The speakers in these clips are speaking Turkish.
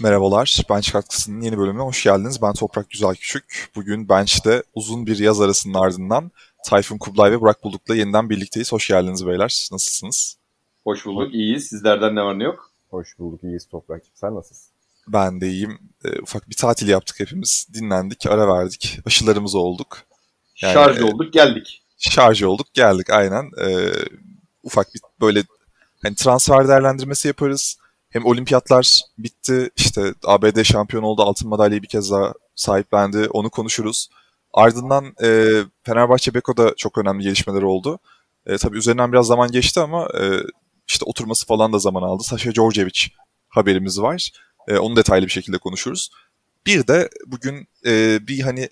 Merhabalar, Bench Katkısı'nın yeni bölümüne hoş geldiniz. Ben Toprak Güzel Küçük. Bugün Bench'te uzun bir yaz arasının ardından Tayfun Kublay ve Burak Bulduk'la yeniden birlikteyiz. Hoş geldiniz beyler. Nasılsınız? Hoş bulduk, iyiyiz. Sizlerden ne var ne yok? Hoş bulduk, iyiyiz Toprak. Sen nasılsın? Ben de iyiyim. E, ufak bir tatil yaptık hepimiz. Dinlendik, ara verdik. Aşılarımızı olduk. Yani, şarj e, olduk, geldik. Şarj olduk, geldik aynen. E, ufak bir böyle hani transfer değerlendirmesi yaparız hem olimpiyatlar bitti işte ABD şampiyon oldu altın madalyayı bir kez daha sahiplendi onu konuşuruz. Ardından e, Fenerbahçe Beko'da çok önemli gelişmeler oldu. E, tabii üzerinden biraz zaman geçti ama e, işte oturması falan da zaman aldı. Sasha Djordjevic haberimiz var. E, onu detaylı bir şekilde konuşuruz. Bir de bugün e, bir hani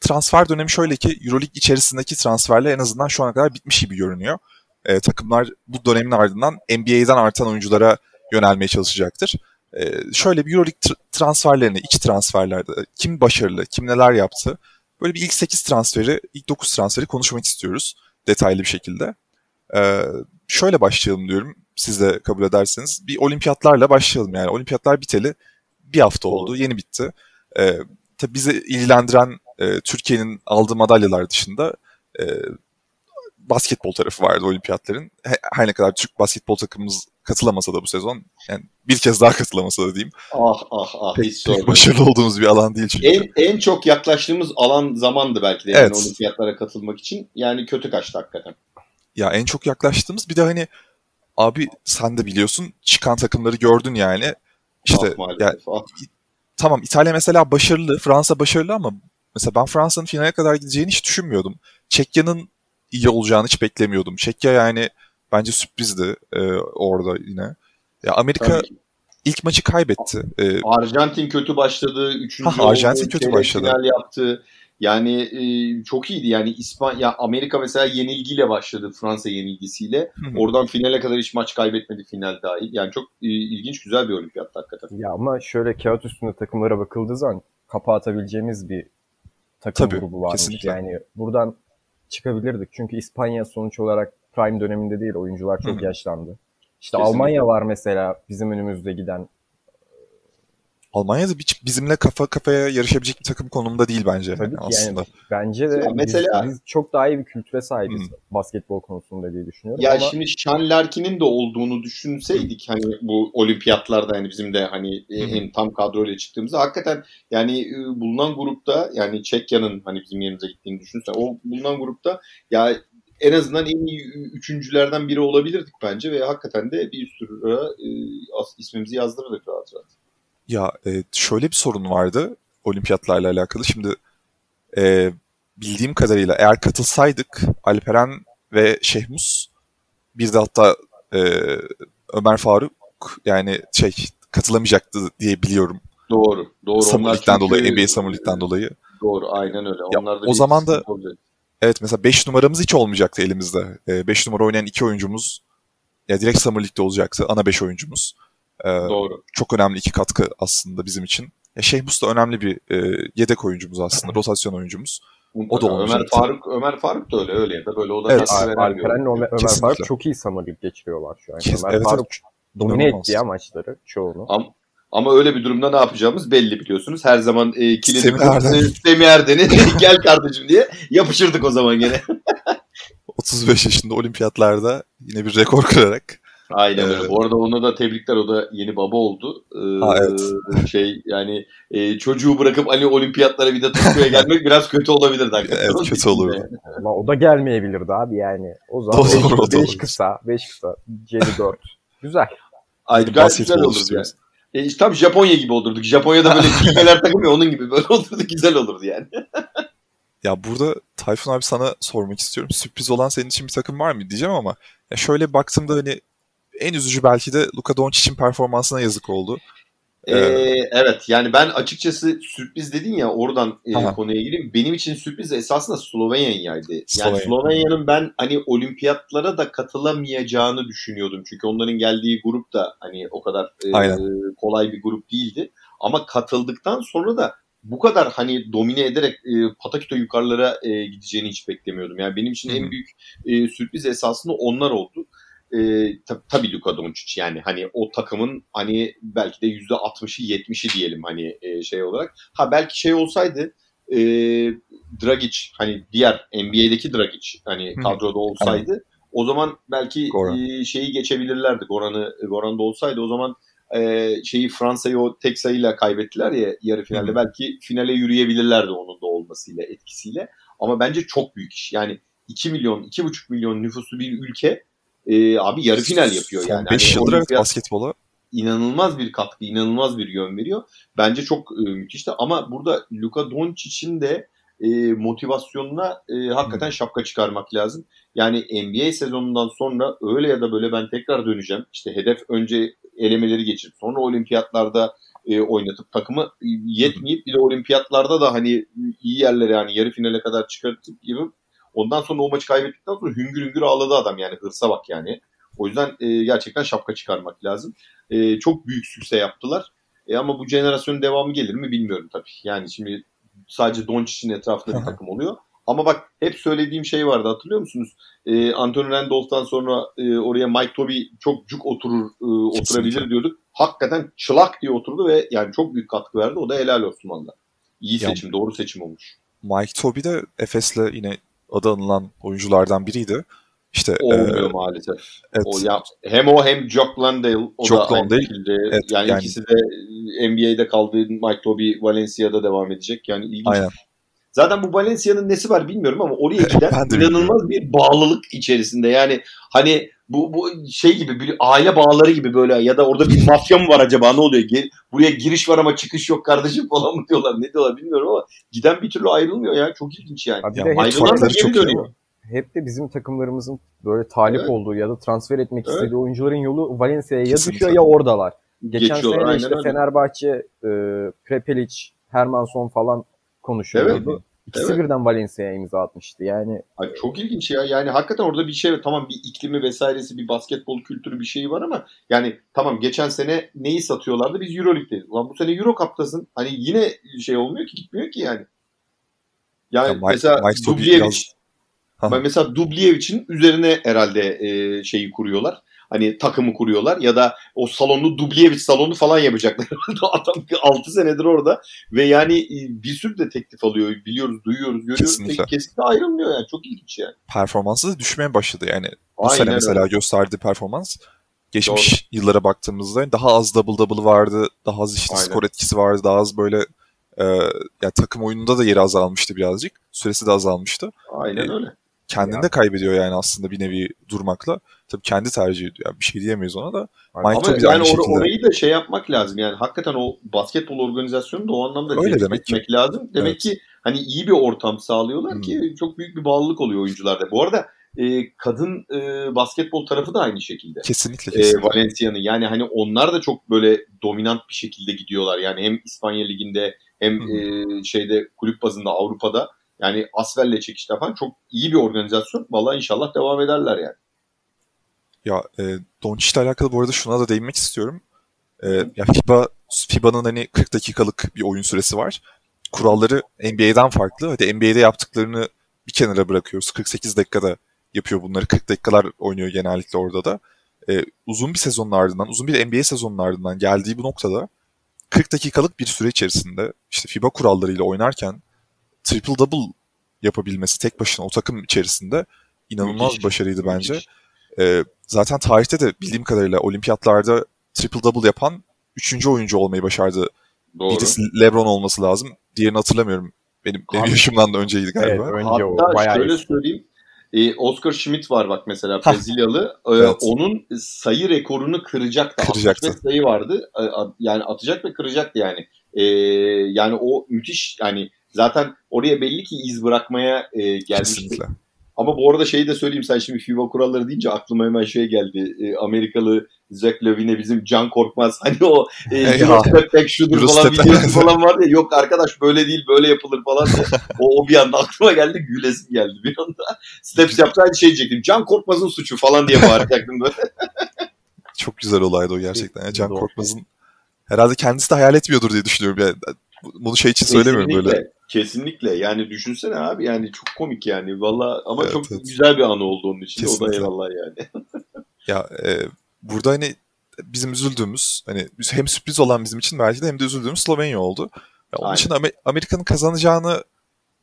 transfer dönemi şöyle ki Euroleague içerisindeki transferler en azından şu ana kadar bitmiş gibi görünüyor. E, takımlar bu dönemin ardından NBA'den artan oyunculara yönelmeye çalışacaktır. Ee, şöyle bir Euroleague tr- transferlerini, iç transferlerde kim başarılı, kim neler yaptı. Böyle bir ilk 8 transferi, ilk 9 transferi konuşmak istiyoruz detaylı bir şekilde. Ee, şöyle başlayalım diyorum siz de kabul ederseniz. Bir olimpiyatlarla başlayalım yani. Olimpiyatlar biteli bir hafta oldu, yeni bitti. Ee, tabii bizi ilgilendiren e, Türkiye'nin aldığı madalyalar dışında e, basketbol tarafı vardı olimpiyatların. Her ne kadar Türk basketbol takımımız katılamasa da bu sezon, yani bir kez daha katılamasa da diyeyim. Ah ah ah. Pek, hiç pek başarılı olduğumuz bir alan değil çünkü. En, en çok yaklaştığımız alan zamandı belki de yani evet. olimpiyatlara katılmak için. Yani kötü kaçtı hakikaten. Ya en çok yaklaştığımız bir de hani abi sen de biliyorsun çıkan takımları gördün yani. İşte ah, yani, ah. tamam İtalya mesela başarılı, Fransa başarılı ama mesela ben Fransa'nın finale kadar gideceğini hiç düşünmüyordum. Çekya'nın iyi olacağını hiç beklemiyordum. Çekya yani bence sürprizdi e, orada yine. Ya Amerika ilk maçı kaybetti. E, Arjantin kötü başladı. Üçüncü ha, Arjantin kötü başladı. Final yaptı. Yani e, çok iyiydi. Yani İspanya, Amerika mesela yenilgiyle başladı Fransa yenilgisiyle. Hı-hı. Oradan finale kadar hiç maç kaybetmedi final dahil. Yani çok e, ilginç güzel bir olimpiyat hakikaten. Ya ama şöyle kağıt üstünde takımlara bakıldığı zaman kapatabileceğimiz bir takım Tabii, grubu varmış. Kesinlikle. Yani buradan çıkabilirdik. Çünkü İspanya sonuç olarak prime döneminde değil. Oyuncular çok Hı-hı. yaşlandı. İşte Kesinlikle. Almanya var mesela bizim önümüzde giden. Almanya'da hiç bizimle kafa kafaya yarışabilecek bir takım konumunda değil bence Tabii ki aslında. Yani, bence de ya mesela, biz, biz çok daha iyi bir kültüre sahibiz hmm. basketbol konusunda diye düşünüyorum. Ya ama... şimdi Sean Larkin'in de olduğunu düşünseydik hani bu olimpiyatlarda yani bizim de hani hmm. en tam kadroyla çıktığımızda hakikaten yani e, bulunan grupta yani Çekya'nın hani bizim yerimize gittiğini düşünsen o bulunan grupta ya en azından en iyi üçüncülerden biri olabilirdik bence ve hakikaten de bir üst tura e, ismimizi yazdırırdık rahat rahat. Ya e, şöyle bir sorun vardı olimpiyatlarla alakalı. Şimdi e, bildiğim kadarıyla eğer katılsaydık Alperen ve Şehmus bir de hatta e, Ömer Faruk yani şey katılamayacaktı diye biliyorum. Doğru. Doğru. Çünkü... dolayı, NBA Summer Dolayı. Doğru. Aynen öyle. Ya, Onlar da o zaman da olacak. Evet mesela 5 numaramız hiç olmayacaktı elimizde. 5 e, numara oynayan iki oyuncumuz ya direkt Summer League'de olacaktı. Ana 5 oyuncumuz. E, Doğru. Çok önemli iki katkı aslında bizim için. Ya Şeyhmus da önemli bir e, yedek oyuncumuz aslında. rotasyon oyuncumuz. O da Ömer Faruk Ömer Faruk da öyle öyle ya da böyle o da evet, Alperen'le Ömer, Ömer Faruk çok iyi Summer League geçiriyorlar şu an. Kes, Ömer evet, Faruk domine etti ya maçları çoğunu. Ama, ama öyle bir durumda ne yapacağımız belli biliyorsunuz. Her zaman e, kilidi Semih Erden'i gel kardeşim diye yapışırdık o zaman gene. 35 yaşında olimpiyatlarda yine bir rekor kırarak. Aynen öyle. Ee, Bu arada ona da tebrikler. O da yeni baba oldu. Ee, ha, evet. Şey yani e, çocuğu bırakıp Ali olimpiyatlara bir de Tokyo'ya gelmek biraz kötü olabilirdi hakikaten. Evet kötü olur. Ama o da gelmeyebilirdi abi yani. O zaman 5 kısa, 5 kısa, Celi 4. Güzel. Ay, gayet güzel olurdu yani. E, işte tam Japonya gibi olurduk. Japonya'da böyle kilmeler takım onun gibi böyle olurdu güzel olurdu yani. ya burada Tayfun abi sana sormak istiyorum. Sürpriz olan senin için bir takım var mı diyeceğim ama ya şöyle baktığımda hani en üzücü belki de Luka Doncic'in performansına yazık oldu. Ee, evet yani ben açıkçası sürpriz dedin ya oradan e, konuya gireyim. Benim için sürpriz esasında Slovenya'ydı. Yani Slovenya. Slovenya'nın ben hani olimpiyatlara da katılamayacağını düşünüyordum. Çünkü onların geldiği grup da hani o kadar e, kolay bir grup değildi. Ama katıldıktan sonra da bu kadar hani domine ederek e, pataküte yukarılara e, gideceğini hiç beklemiyordum. Yani benim için Hı-hı. en büyük e, sürpriz esasında onlar oldu. E, tab- tabii Luka Doncic yani hani o takımın hani belki de %60'ı 70'i diyelim hani e, şey olarak. Ha belki şey olsaydı e, Dragic hani diğer NBA'deki Dragic hani kadroda olsaydı Hı. o zaman belki e, şeyi geçebilirlerdi. Goran'ı Goran'da olsaydı o zaman e, şeyi Fransa'yı o tek sayıyla kaybettiler ya yarı finalde. Hı. Belki finale yürüyebilirlerdi onun da olmasıyla etkisiyle. Ama bence çok büyük iş. Yani 2 milyon, 2,5 milyon nüfuslu bir ülke e, abi yarı final yapıyor yani. 5 hani yıldır evet basketbola inanılmaz bir katkı, inanılmaz bir yön veriyor. Bence çok e, müthişti ama burada Luka Doncic'in de e, motivasyonuna e, hakikaten şapka çıkarmak lazım. Yani NBA sezonundan sonra öyle ya da böyle ben tekrar döneceğim. İşte hedef önce elemeleri geçip sonra olimpiyatlarda e, oynatıp takımı yetmeyip bir de olimpiyatlarda da hani iyi yerlere yani yarı finale kadar çıkartıp gibi ondan sonra o maçı kaybettikten sonra hüngür hüngür ağladı adam yani hırsa bak yani. O yüzden e, gerçekten şapka çıkarmak lazım. E, çok büyük sükse yaptılar. E, ama bu jenerasyonun devamı gelir mi bilmiyorum tabii. Yani şimdi sadece Doncic'in etrafında bir takım oluyor. Ama bak hep söylediğim şey vardı hatırlıyor musunuz? E, Anthony Randolph'tan sonra e, oraya Mike Toby çok cuk oturur e, oturabilir diyorduk. Hakikaten çılak diye oturdu ve yani çok büyük katkı verdi. O da helal olsun valla. İyi seçim, ya, doğru seçim olmuş. Mike Toby de Efes'le yine adı anılan oyunculardan biriydi. İşte olmuyor e, maalesef. Evet. O ya, hem o hem Jock Landale o Jock da Landale, şekilde. Evet, yani, yani ikisi de NBA'de kaldı. Mike Toby Valencia'da devam edecek. Yani ilginç. Aynen. Zaten bu Valencia'nın nesi var bilmiyorum ama oraya giden inanılmaz bir bağlılık içerisinde. Yani hani bu, bu şey gibi bir aile bağları gibi böyle ya da orada bir mafya mı var acaba ne oluyor? Gir, buraya giriş var ama çıkış yok kardeşim falan mı diyorlar ne diyorlar bilmiyorum ama giden bir türlü ayrılmıyor ya çok ilginç yani. Abi yani Ayrılan da geri dönüyor. Hep de bizim takımlarımızın böyle talip evet. olduğu ya da transfer etmek evet. istediği oyuncuların yolu Valencia'ya ya düşüyor ya oradalar. Geçen Geçiyorlar, sene işte öyle. Fenerbahçe, e, Prepelic, Hermanson falan konuşuyordu. Evet. İkisi evet. birden Valencia'ya imza atmıştı. Yani Ay çok ilginç ya. Yani hakikaten orada bir şey tamam bir iklimi vesairesi bir basketbol kültürü bir şeyi var ama yani tamam geçen sene neyi satıyorlardı? Biz EuroLeague'deyiz. Ulan bu sene Euro Cup'tasın. Hani yine şey olmuyor ki gitmiyor ki yani. Yani ya Mike, mesela Dubljevic mesela Dubljević'in üzerine herhalde e, şeyi kuruyorlar hani takımı kuruyorlar ya da o salonu Dubljevic salonu falan yapacaklar. Adam 6 senedir orada ve yani e, bir sürü de teklif alıyor. Biliyoruz, duyuyoruz, görüyoruz. Kesinlikle. Kesinlikle ayrılmıyor yani. Çok ilginç yani. Performansı da düşmeye başladı yani. Bu Aynen sene mesela öyle. gösterdiği performans geçmiş Doğru. yıllara baktığımızda daha az double double vardı. Daha az işte Aynen. skor etkisi vardı. Daha az böyle e, yani takım oyununda da yeri azalmıştı birazcık. Süresi de azalmıştı. Aynen e, öyle kendini de kaybediyor yani aslında bir nevi durmakla. Tabii kendi tercih ediyor. Yani bir şey diyemeyiz ona da. Mike Ama Toby yani or- şekilde... orayı da şey yapmak lazım. Yani hakikaten o basketbol organizasyonu da o anlamda Öyle demek ki. lazım. Demek evet. ki hani iyi bir ortam sağlıyorlar hmm. ki çok büyük bir bağlılık oluyor oyuncularda. Bu arada e, kadın e, basketbol tarafı da aynı şekilde. Kesinlikle. kesinlikle. E, Valencia'nın yani hani onlar da çok böyle dominant bir şekilde gidiyorlar. Yani hem İspanya liginde hem hmm. e, şeyde kulüp bazında Avrupa'da yani Asvel'le çekişte falan çok iyi bir organizasyon. Vallahi inşallah devam ederler yani. Ya e, Doncic'le alakalı bu arada şuna da değinmek istiyorum. E, ya FIBA FIBA'nın hani 40 dakikalık bir oyun süresi var. Kuralları NBA'den farklı. Hadi NBA'de yaptıklarını bir kenara bırakıyoruz. 48 dakikada yapıyor bunları. 40 dakikalar oynuyor genellikle orada da. E, uzun bir sezonun ardından, uzun bir NBA sezonun ardından geldiği bu noktada 40 dakikalık bir süre içerisinde işte FIBA kurallarıyla oynarken triple double yapabilmesi tek başına o takım içerisinde inanılmaz müthiş, başarıydı müthiş. bence. Ee, zaten tarihte de bildiğim kadarıyla olimpiyatlarda triple double yapan üçüncü oyuncu olmayı başardı. Doğru. Birisi LeBron olması lazım. Diğerini hatırlamıyorum. Benim, benim yaşımdan da önceydi galiba. Evet, önce Hatta o, bayağı şöyle söyleyeyim. Ee, Oscar Schmidt var bak mesela Brezilyalı. Ee, evet. Onun sayı rekorunu kıracaktı. Kıracaktı. sayı vardı. Yani atacak ve kıracaktı yani. Ee, yani o müthiş yani Zaten oraya belli ki iz bırakmaya e, gelmişti. Kesinlikle. Ama bu arada şeyi de söyleyeyim sen şimdi FIBA kuralları deyince aklıma hemen şey geldi. E, Amerikalı Zach Levine'e bizim Can Korkmaz hani o e, Eurostep back shooter falan videosu falan var ya yok arkadaş böyle değil böyle yapılır falan diye. o, o bir anda aklıma geldi gülesim geldi bir anda. Steps yaptı aynı şey diyecektim. Can Korkmaz'ın suçu falan diye bağıracaktım böyle. Çok güzel olaydı o gerçekten. Can Korkmaz'ın herhalde kendisi de hayal etmiyordur diye düşünüyorum. Yani bunu şey için söylemiyorum böyle. Kesinlikle. Yani düşünsene abi yani çok komik yani. Valla ama evet, çok evet. güzel bir anı oldu onun için. Kesinlikle. O da eyvallah yani. Ya e, burada hani bizim üzüldüğümüz hani hem sürpriz olan bizim için belki de hem de üzüldüğümüz Slovenya oldu. Ya onun Aynen. için Amerika'nın kazanacağını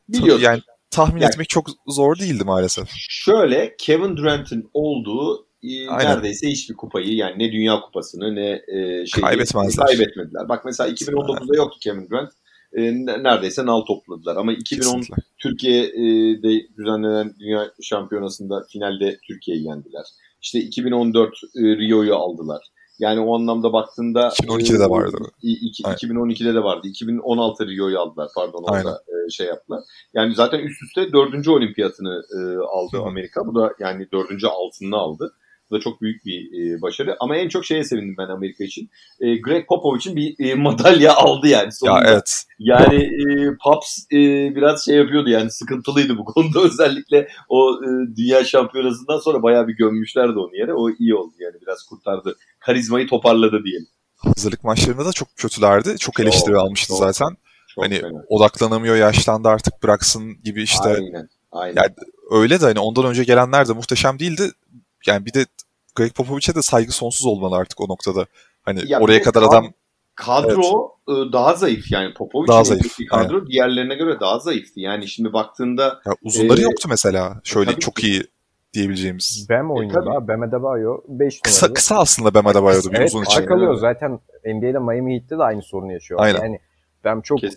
Biliyorsun. yani tahmin yani, etmek çok zor değildi maalesef. Şöyle Kevin Durant'in olduğu e, Aynen. neredeyse hiçbir kupayı yani ne Dünya Kupası'nı ne e, şey Kaybetmezler. kaybetmediler. Bak mesela 2019'da yoktu Kevin Durant. E, neredeyse nal topladılar. Ama 2010 Kesinlikle. Türkiye'de düzenlenen Dünya Şampiyonası'nda finalde Türkiye'yi yendiler. İşte 2014 e, Rio'yu aldılar. Yani o anlamda baktığında 2012'de de vardı. 2012'de de vardı. 2016 Rio'yu aldılar pardon orada e, şey yaptılar. Yani zaten üst üste dördüncü olimpiyatını e, aldı Hı. Amerika. Bu da yani dördüncü altını aldı. Da çok büyük bir e, başarı. Ama en çok şeye sevindim ben Amerika için. E, Greg Popovich'in bir e, madalya aldı yani sonunda. Ya evet. Yani e, Pops e, biraz şey yapıyordu yani sıkıntılıydı bu konuda. Özellikle o e, dünya şampiyonasından sonra bayağı bir gömmüşlerdi onu yere. O iyi oldu yani biraz kurtardı. Karizmayı toparladı diyelim. Hazırlık maçlarında da çok kötülerdi. Çok eleştiri çok, almıştı çok, zaten. Çok hani fena. odaklanamıyor, yaşlandı artık bıraksın gibi işte. Aynen. Aynen. Yani öyle de hani ondan önce gelenler de muhteşem değildi yani bir de Greg Popovich'e de saygı sonsuz olmalı artık o noktada. Hani ya oraya kadar adam kadro evet. Iı, daha zayıf yani Popovic'in daha zayıf. kadro Aynen. diğerlerine göre daha zayıftı. Yani şimdi baktığında ya uzunları e, yoktu mesela. Şöyle çok ki. iyi diyebileceğimiz. Bam oynuyordu e, abi. Bam Adebayo 5 kısa, kısa aslında Bam Adebayo'du bir evet, uzun için. kalıyor zaten. NBA'de Miami Heat'te de aynı sorunu yaşıyor. Aynen. Yani Bam çok e,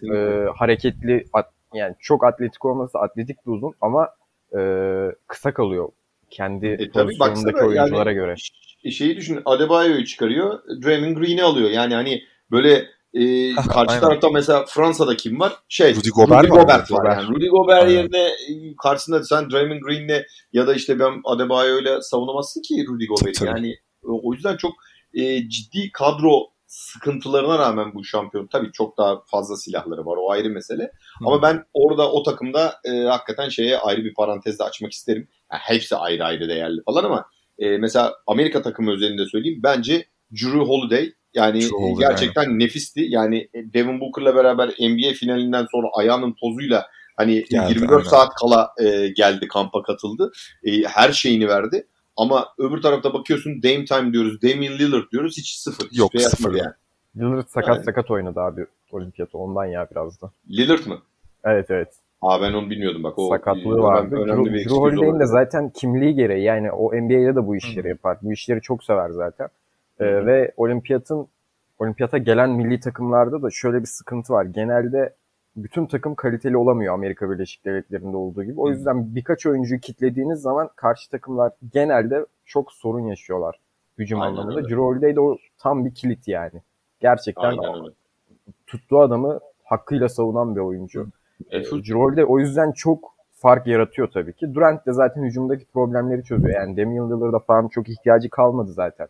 hareketli at, yani çok atletik olması atletik bir uzun ama e, kısa kalıyor kendi e, pozisyonundaki oyunculara yani, göre. Şeyi düşün Adebayo'yu çıkarıyor. Draymond Green'i alıyor. Yani hani böyle e, karşı Aynen. tarafta mesela Fransa'da kim var? Şey, Rudy Gobert, Rudy Gobert var. var. Yani Rudy Gobert Aynen. yerine e, karşısında sen Draymond Green'le ya da işte ben Adebayo'yla savunamazsın ki Rudy Gobert'i. Yani o yüzden çok e, ciddi kadro sıkıntılarına rağmen bu şampiyon tabii çok daha fazla silahları var o ayrı mesele. Hı. Ama ben orada o takımda e, hakikaten şeye ayrı bir parantezde açmak isterim. Yani hepsi ayrı ayrı değerli falan ama e, mesela Amerika takımı özelinde söyleyeyim bence Drew Holiday yani Drew gerçekten yani. nefisti. Yani Devin Booker'la beraber NBA finalinden sonra ayağının tozuyla hani geldi, 24 aynen. saat kala e, geldi kampa katıldı. E, her şeyini verdi. Ama öbür tarafta bakıyorsun Dame Time diyoruz, Damian Lillard diyoruz hiç sıfır. Yok şey sıfır yani. Lillard sakat yani. sakat oynadı abi olimpiyatı ondan ya biraz da. Lillard mı? Evet evet. Aa ben onu bilmiyordum bak. O Sakatlığı vardı. Önemli Drew, Drew Holiday'in de zaten kimliği gereği yani o NBA'de de bu işleri yapar. Bu işleri çok sever zaten. Ee, ve olimpiyatın olimpiyata gelen milli takımlarda da şöyle bir sıkıntı var. Genelde bütün takım kaliteli olamıyor Amerika Birleşik Devletleri'nde olduğu gibi. O yüzden birkaç oyuncuyu kitlediğiniz zaman karşı takımlar genelde çok sorun yaşıyorlar hücum Aynen anlamında. Holiday de o tam bir kilit yani. Gerçekten tuttuğu adamı hakkıyla savunan bir oyuncu. E, Drew o yüzden çok fark yaratıyor tabii ki. Durant de zaten hücumdaki problemleri çözüyor. Yani Damian Lillard'a falan çok ihtiyacı kalmadı zaten.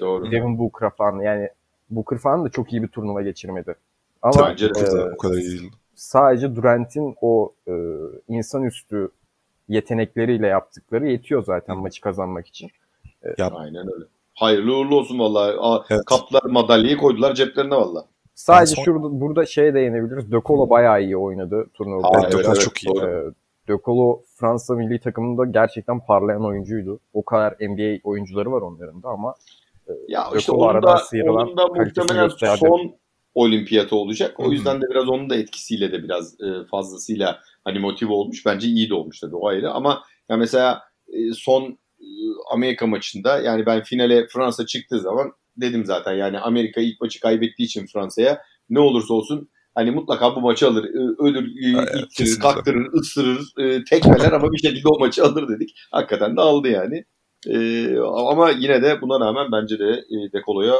Doğru. Devin Booker'a falan yani Booker falan da çok iyi bir turnuva geçirmedi. Ama Bence e, o kadar iyi değil. Sadece Durant'in o e, insanüstü yetenekleriyle yaptıkları yetiyor zaten Hı. maçı kazanmak için. E, ya. Aynen öyle. Hayırlı uğurlu olsun vallahi. Evet. Kaplar madalyayı koydular ceplerine vallahi. Sadece son... şurada burada şeye değinebiliriz. De Colo bayağı iyi oynadı turnuvada. Evet, Colo çok iyi. Ee, De Colo Fransa milli takımında gerçekten parlayan oyuncuydu. O kadar NBA oyuncuları var onların da ama e, ya işte onun da, onun da muhtemelen son olimpiyatı olacak. O yüzden de biraz onun da etkisiyle de biraz e, fazlasıyla hani motive olmuş. Bence iyi de olmuş tabii o ayrı. Ama ya mesela e, son Amerika maçında yani ben finale Fransa çıktığı zaman dedim zaten yani Amerika ilk maçı kaybettiği için Fransa'ya ne olursa olsun hani mutlaka bu maçı alır. Ölür, ittirir, kaktırır, ısırır, tekmeler ama bir şekilde o maçı alır dedik. Hakikaten de aldı yani. ama yine de buna rağmen bence de Dekolo'ya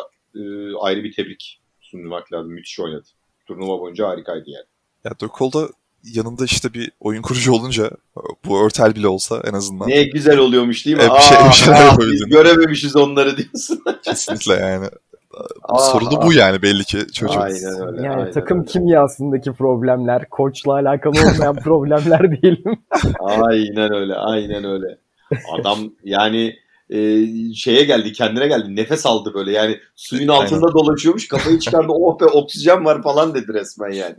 ayrı bir tebrik sunmak lazım. Müthiş oynadı. Turnuva boyunca harikaydı yani. Ya Dekolo'da yanında işte bir oyun kurucu olunca bu örtel bile olsa en azından. Ne güzel oluyormuş değil mi? Evet, bir, şey, bir şeyler ah, biz görememişiz onları diyorsun. Kesinlikle yani. Sorunu bu yani belli ki çocuğun. Aynen öyle. Yani aynen takım öyle. kimyasındaki problemler, koçla alakalı olmayan problemler diyelim. aynen öyle, aynen öyle. Adam yani e, şeye geldi, kendine geldi. Nefes aldı böyle yani suyun altında aynen. dolaşıyormuş. Kafayı çıkardı. oh be oksijen var falan dedi resmen yani.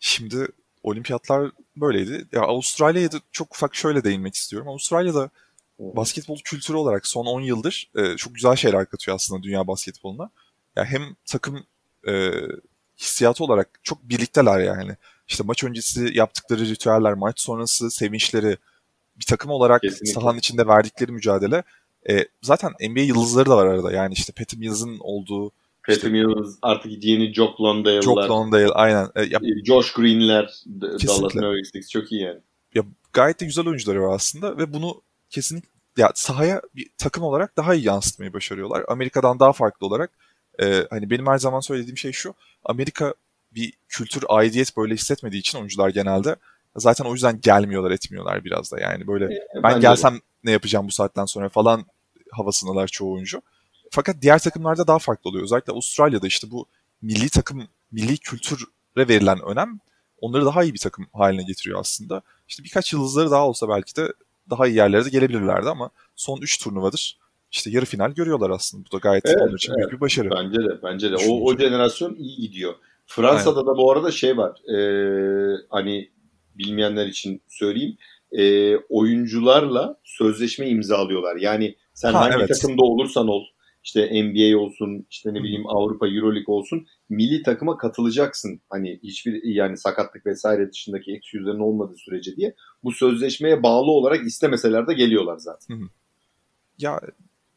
Şimdi olimpiyatlar böyleydi. Ya Avustralya'ya da çok ufak şöyle değinmek istiyorum. Avustralya'da basketbol kültürü olarak son 10 yıldır e, çok güzel şeyler katıyor aslında dünya basketboluna. Ya yani hem takım e, hissiyatı olarak çok birlikteler yani. İşte maç öncesi yaptıkları ritüeller, maç sonrası sevinçleri, bir takım olarak Kesinlikle. sahanın içinde verdikleri mücadele. E, zaten NBA yıldızları da var arada. Yani işte Patty Mills'ın olduğu Patty işte, Mills, artık yeni Jock Landale'lar. Jock Landale, aynen. E, ya, e, Josh Green'ler, Dallas Mavericks çok iyi yani. Ya, gayet de güzel oyuncuları var aslında ve bunu kesinlikle ya sahaya bir takım olarak daha iyi yansıtmayı başarıyorlar. Amerika'dan daha farklı olarak e, hani benim her zaman söylediğim şey şu. Amerika bir kültür, aidiyet böyle hissetmediği için oyuncular genelde zaten o yüzden gelmiyorlar, etmiyorlar biraz da. Yani böyle e, ben gelsem de. ne yapacağım bu saatten sonra falan havasındalar çoğu oyuncu. Fakat diğer takımlarda daha farklı oluyor. Özellikle Avustralya'da işte bu milli takım, milli kültüre verilen önem onları daha iyi bir takım haline getiriyor aslında. İşte birkaç yıldızları daha olsa belki de daha iyi yerlere de gelebilirlerdi ama son 3 turnuvadır işte yarı final görüyorlar aslında. Bu da gayet evet, onlar için evet. büyük bir başarı. Bence de. Bence de. O, o jenerasyon iyi gidiyor. Fransa'da Aynen. da bu arada şey var. E, hani bilmeyenler için söyleyeyim. E, oyuncularla sözleşme imzalıyorlar. Yani sen ha, hangi evet. takımda olursan ol işte NBA olsun, işte ne bileyim Avrupa Euroleague olsun milli takıma katılacaksın. Hani hiçbir yani sakatlık vesaire dışındaki eksi yüzlerin olmadığı sürece diye bu sözleşmeye bağlı olarak istemeseler de geliyorlar zaten. Hı hı. Ya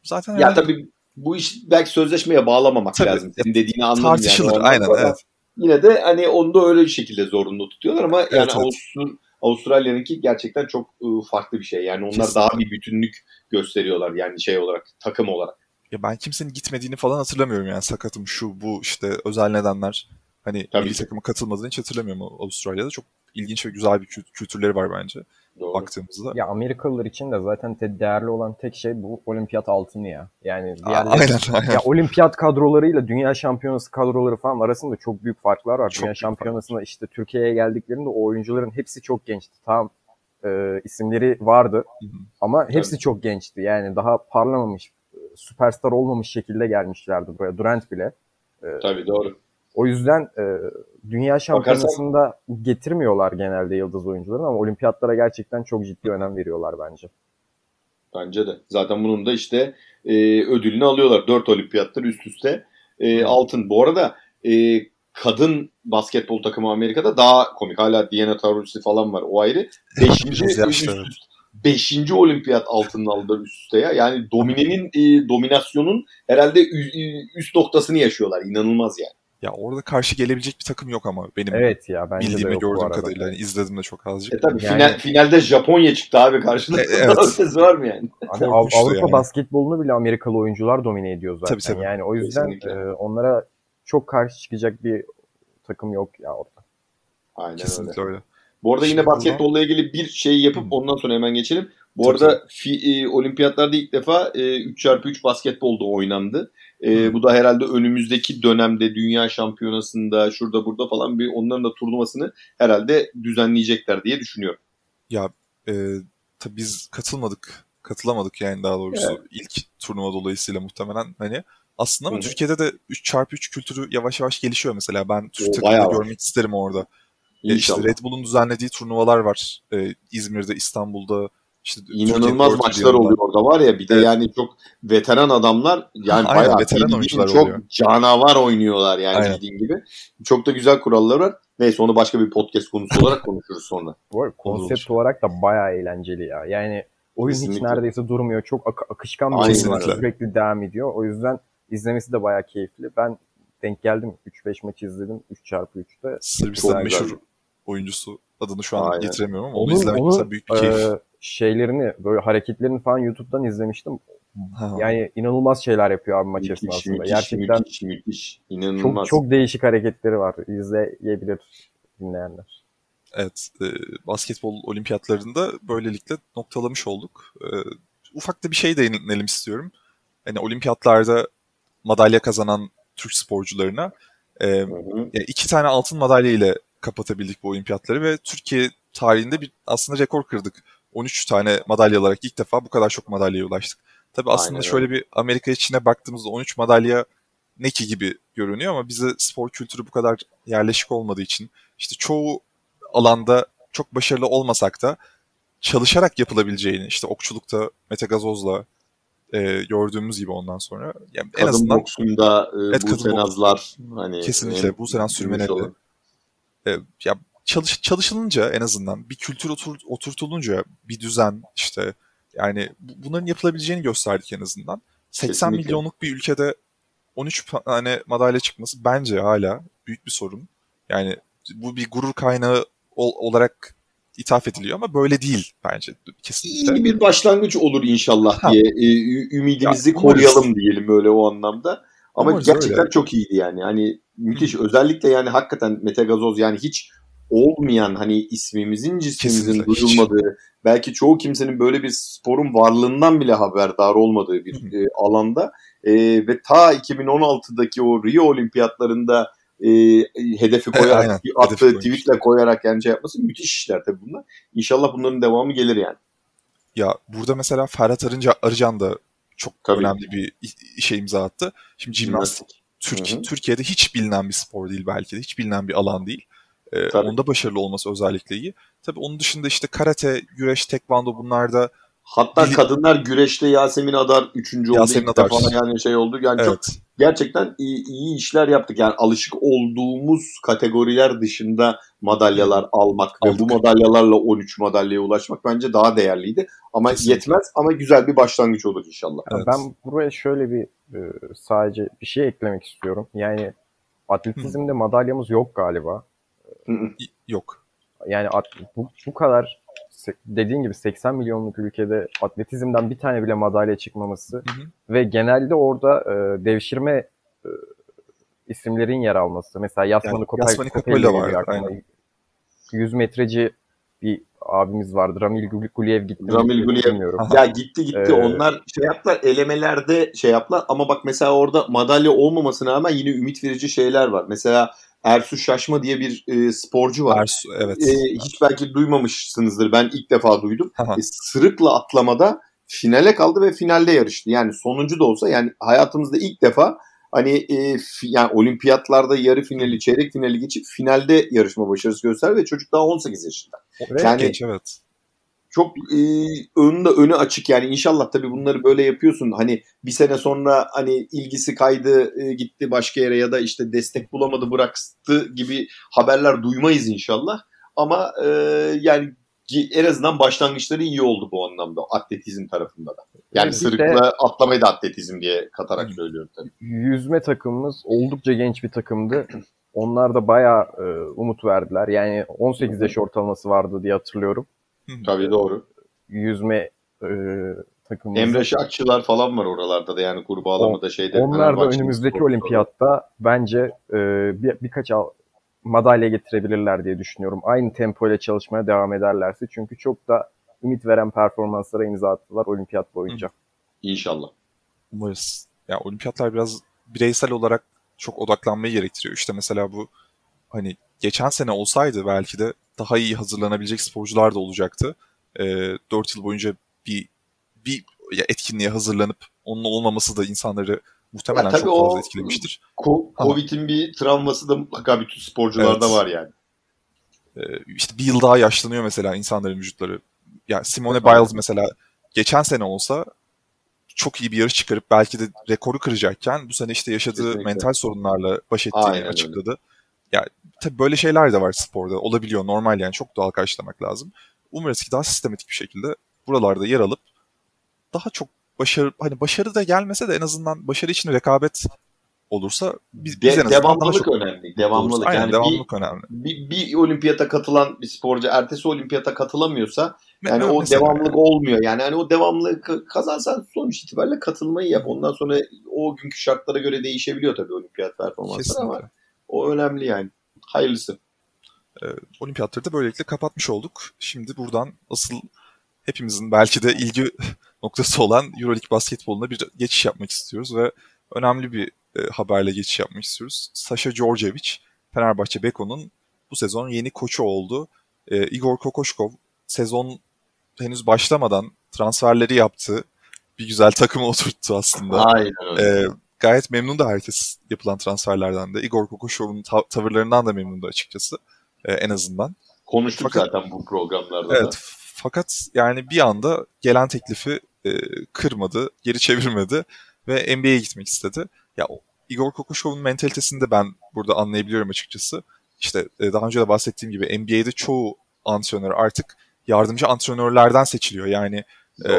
zaten ya yani... tabii bu iş belki sözleşmeye bağlamamak tabii, lazım. Senin dediğini anladım tartışılır, yani. aynen evet. Yine de hani onu da öyle bir şekilde zorunlu tutuyorlar ama yani evet. Avustur Avustralya'nınki gerçekten çok ıı, farklı bir şey. Yani onlar Kesinlikle. daha bir bütünlük gösteriyorlar yani şey olarak, takım olarak. Ya ben kimsenin gitmediğini falan hatırlamıyorum yani sakatım şu bu işte özel nedenler. Hani Tabii milli takıma katılmadığını hiç hatırlamıyorum Avustralya'da. Çok ilginç ve güzel bir kültürleri var bence. Doğru. baktığımızda. Ya Amerikalılar için de zaten değerli olan tek şey bu olimpiyat altını ya. Yani diğerleri, aynen, aynen. Ya olimpiyat kadrolarıyla dünya şampiyonası kadroları falan arasında çok büyük farklar var. Çok dünya şampiyonasına fark. işte Türkiye'ye geldiklerinde o oyuncuların hepsi çok gençti. Tam e, isimleri vardı Hı-hı. ama hepsi evet. çok gençti. Yani daha parlamamış, süperstar olmamış şekilde gelmişlerdi buraya. Durant bile. E, Tabii doğru. O yüzden e, dünya şampiyonasında Bakarsan... getirmiyorlar genelde yıldız oyuncularını ama olimpiyatlara gerçekten çok ciddi önem veriyorlar bence. Bence de. Zaten bunun da işte e, ödülünü alıyorlar. Dört olimpiyattır üst üste e, altın. Bu arada e, kadın basketbol takımı Amerika'da daha komik. Hala Diana Taurasi falan var o ayrı. Beşinci, üst, beşinci olimpiyat altını aldılar üst üste ya. Yani dominenin, e, dominasyonun herhalde üst noktasını yaşıyorlar. İnanılmaz yani. Ya orada karşı gelebilecek bir takım yok ama benim evet ya, bence bildiğim ve gördüğüm kadarıyla. Yani izledim de çok azıcık. E tabii yani... final, finalde Japonya çıktı abi karşında. E, evet. Ötesi var mı yani? Abi, Avrupa yani. basketbolunu bile Amerikalı oyuncular domine ediyor zaten. Tabii, tabii. Yani o yüzden e, onlara çok karşı çıkacak bir takım yok ya orada. Aynen Kesinlikle öyle. öyle. Bu arada Şimdi yine basketbolla ilgili bir şey yapıp ondan sonra hemen geçelim. Bu Tabii arada fi, e, olimpiyatlarda ilk defa e, 3x3 basketbolda oynandı. E, bu da herhalde önümüzdeki dönemde dünya şampiyonasında şurada burada falan bir onların da turnuvasını herhalde düzenleyecekler diye düşünüyorum. Ya e, tabii biz katılmadık. Katılamadık yani daha doğrusu evet. ilk turnuva dolayısıyla muhtemelen hani aslında ama. Türkiye'de de 3x3 kültürü yavaş yavaş gelişiyor mesela. Ben Türk takımını görmek isterim orada. Ya işte Red Bull'un düzenlediği turnuvalar var. Ee, İzmir'de, İstanbul'da, işte İnanılmaz maçlar oluyor orada var ya bir de evet. yani çok veteran adamlar yani Aynen, bayağı veteran oyuncular çok oluyor. canavar oynuyorlar yani Aynen. bildiğin gibi. Çok da güzel kurallar var. Neyse onu başka bir podcast konusu olarak konuşuruz sonra. Bu arada konsept olarak da bayağı eğlenceli ya. Yani oyun Kesinlikle. hiç neredeyse durmuyor. Çok ak- akışkan bir oyun var. Sürekli devam ediyor. O yüzden izlemesi de bayağı keyifli. Ben denk geldim. 3-5 maç izledim. 3x3'te. Sırbistan meşhur oyuncusu adını şu an Aynen. getiremiyorum ama onu, onu izlemek onu, büyük bir keyif. E, şeylerini böyle hareketlerini falan YouTube'dan izlemiştim. Ha. Yani inanılmaz şeyler yapıyor abi maç müthiş, esnasında. Müthiş, Gerçekten müthiş, müthiş. İnanılmaz. Çok, çok değişik hareketleri var. İzleyebilir dinleyenler. Evet. E, basketbol olimpiyatlarında böylelikle noktalamış olduk. E, ufak da bir şey değinelim istiyorum. Hani olimpiyatlarda madalya kazanan Türk sporcularına e, Yani iki tane altın madalya ile kapatabildik bu olimpiyatları ve Türkiye tarihinde bir aslında rekor kırdık. 13 tane madalya alarak ilk defa bu kadar çok madalyaya ulaştık. Tabi aslında Aynen şöyle bir Amerika içine baktığımızda 13 madalya ne ki gibi görünüyor ama bize spor kültürü bu kadar yerleşik olmadığı için işte çoğu alanda çok başarılı olmasak da çalışarak yapılabileceğini işte okçulukta Mete Gazoz'la e, gördüğümüz gibi ondan sonra. Yani kadın en azından, boksunda e, evet, bu senazlar hani kesinlikle bu senen sürmeneli. E, ya çalış, çalışılınca en azından bir kültür otur, oturtulunca bir düzen işte yani bunların yapılabileceğini gösterdik en azından. 80 kesinlikle. milyonluk bir ülkede 13 tane madalya çıkması bence hala büyük bir sorun. Yani bu bir gurur kaynağı ol, olarak ithaf ediliyor ama böyle değil bence kesinlikle. İyi bir başlangıç olur inşallah ha. diye e, ümidimizi ya, koruyalım diyelim böyle o anlamda. Ama umarız gerçekten öyle. çok iyiydi yani. Hani müthiş. Hı. Özellikle yani hakikaten Mete Gazoz yani hiç olmayan hani ismimizin cismimizin duyulmadığı belki çoğu kimsenin böyle bir sporun varlığından bile haberdar olmadığı bir e, alanda e, ve ta 2016'daki o Rio Olimpiyatlarında e, hedefi koyarak Aynen, attığı hedefi tweetle koyarak yani şey yapması müthiş işler tabii bunlar. İnşallah bunların devamı gelir yani. Ya burada mesela Ferhat Arınca, Arıcan da çok tabii. önemli bir işe imza attı. Şimdi jimnastik Türk, Türkiye'de hiç bilinen bir spor değil belki de. Hiç bilinen bir alan değil. Ee, onda başarılı olması özellikle iyi. Tabii onun dışında işte karate, güreş, tekvando bunlarda Hatta Bil- kadınlar güreşte Yasemin Adar 3. oldu. Yasemin Adar. Defa yani şey oldu. Yani evet. çok gerçekten iyi, iyi işler yaptık. Yani alışık olduğumuz kategoriler dışında madalyalar almak Aldık. ve bu madalyalarla 13 madalyaya ulaşmak bence daha değerliydi. Ama Kesinlikle. yetmez ama güzel bir başlangıç olur inşallah. Evet. Ben buraya şöyle bir e, sadece bir şey eklemek istiyorum. Yani atletizmde Hı. madalyamız yok galiba. Yok. Yani bu, bu kadar dediğin gibi 80 milyonluk ülkede atletizmden bir tane bile madalya çıkmaması hı hı. ve genelde orada e, devşirme e, isimlerin yer alması. Mesela Yasmani yani, Kopel, Yasmani Kopel var. Aynen. 100 metreci bir abimiz vardı. Ramil Guliyev gitti. Ramil Guliyev. Ya gitti gitti. Ee, Onlar şey yaptılar elemelerde şey yaptılar ama bak mesela orada madalya olmamasına rağmen yine ümit verici şeyler var. Mesela Ersu Şaşma diye bir e, sporcu var. Ersu, evet. E, hiç belki duymamışsınızdır. Ben ilk defa duydum. E, sırıkla atlamada finale kaldı ve finalde yarıştı. Yani sonuncu da olsa yani hayatımızda ilk defa hani e, yani olimpiyatlarda yarı finali, çeyrek finali geçip finalde yarışma başarısı gösterdi ve çocuk daha 18 yaşında. Evet, yani geç, evet çok e, önünde önü açık yani inşallah tabii bunları böyle yapıyorsun hani bir sene sonra hani ilgisi kaydı e, gitti başka yere ya da işte destek bulamadı bıraktı gibi haberler duymayız inşallah ama e, yani en azından başlangıçları iyi oldu bu anlamda atletizm tarafında da. Yani evet, sırıkla işte, atlamayı da atletizm diye katarak söylüyorum tabii. Yüzme takımımız oldukça genç bir takımdı. Onlar da bayağı e, umut verdiler. Yani 18 yaş ortalaması vardı diye hatırlıyorum. Tabii doğru. Yüzme e, takımımız. Emre Şakçılar falan var oralarda da yani kurbağalamada şeyde. Onlar da önümüzdeki olimpiyatta bence e, bir, birkaç al, madalya getirebilirler diye düşünüyorum. Aynı tempo ile çalışmaya devam ederlerse. Çünkü çok da ümit veren performanslara imza attılar olimpiyat boyunca. İnşallah. Umarız. Ya olimpiyatlar biraz bireysel olarak çok odaklanmayı gerektiriyor. İşte mesela bu hani geçen sene olsaydı belki de daha iyi hazırlanabilecek sporcular da olacaktı. E, ee, 4 yıl boyunca bir bir etkinliğe hazırlanıp onun olmaması da insanları muhtemelen ya, çok fazla etkilemiştir. Covid'in bir travması da mutlaka bütün sporcularda evet. var yani. Ee, işte bir yıl daha yaşlanıyor mesela insanların vücutları. Yani Simone Biles mesela geçen sene olsa çok iyi bir yarış çıkarıp belki de rekoru kıracakken bu sene işte yaşadığı Kesinlikle. mental sorunlarla baş ettiğini Aynen açıkladı. Öyle. Ya tabii böyle şeyler de var sporda. Olabiliyor normal yani çok doğal karşılamak lazım. Umarız ki daha sistematik bir şekilde buralarda yer alıp daha çok başarı hani başarı da gelmese de en azından başarı için rekabet olursa biz, biz De, devamlılık önemli. Devamlılık Aynen, yani devamlılık bir, önemli. Bir, bir olimpiyata katılan bir sporcu ertesi olimpiyata katılamıyorsa yani o devamlılık yani. olmuyor. Yani hani o devamlılık kazansan sonuç itibariyle katılmayı yap. Ondan sonra o günkü şartlara göre değişebiliyor tabii olimpiyat performansları ama o önemli yani. Hayırlısı. E, olimpiyatları da böylelikle kapatmış olduk. Şimdi buradan asıl hepimizin belki de ilgi noktası olan Euroleague basketboluna bir geçiş yapmak istiyoruz ve önemli bir e, haberle geçiş yapmak istiyoruz. Sasha Djordjevic, Fenerbahçe Beko'nun bu sezon yeni koçu oldu. E, Igor Kokoşkov sezon henüz başlamadan transferleri yaptı. Bir güzel takımı oturttu aslında. Aynen öyle. E, gayet memnun da herkes yapılan transferlerden de. Igor Kokoşov'un ta- tavırlarından da memnundu açıkçası. E, en azından. Konuştuk fakat, zaten bu programlarda evet, da. fakat yani bir anda gelen teklifi e, kırmadı, geri çevirmedi ve NBA'ye gitmek istedi. Ya Igor Kokoşkov'un mentalitesini de ben burada anlayabiliyorum açıkçası. İşte e, daha önce de bahsettiğim gibi NBA'de çoğu antrenör artık yardımcı antrenörlerden seçiliyor. Yani e,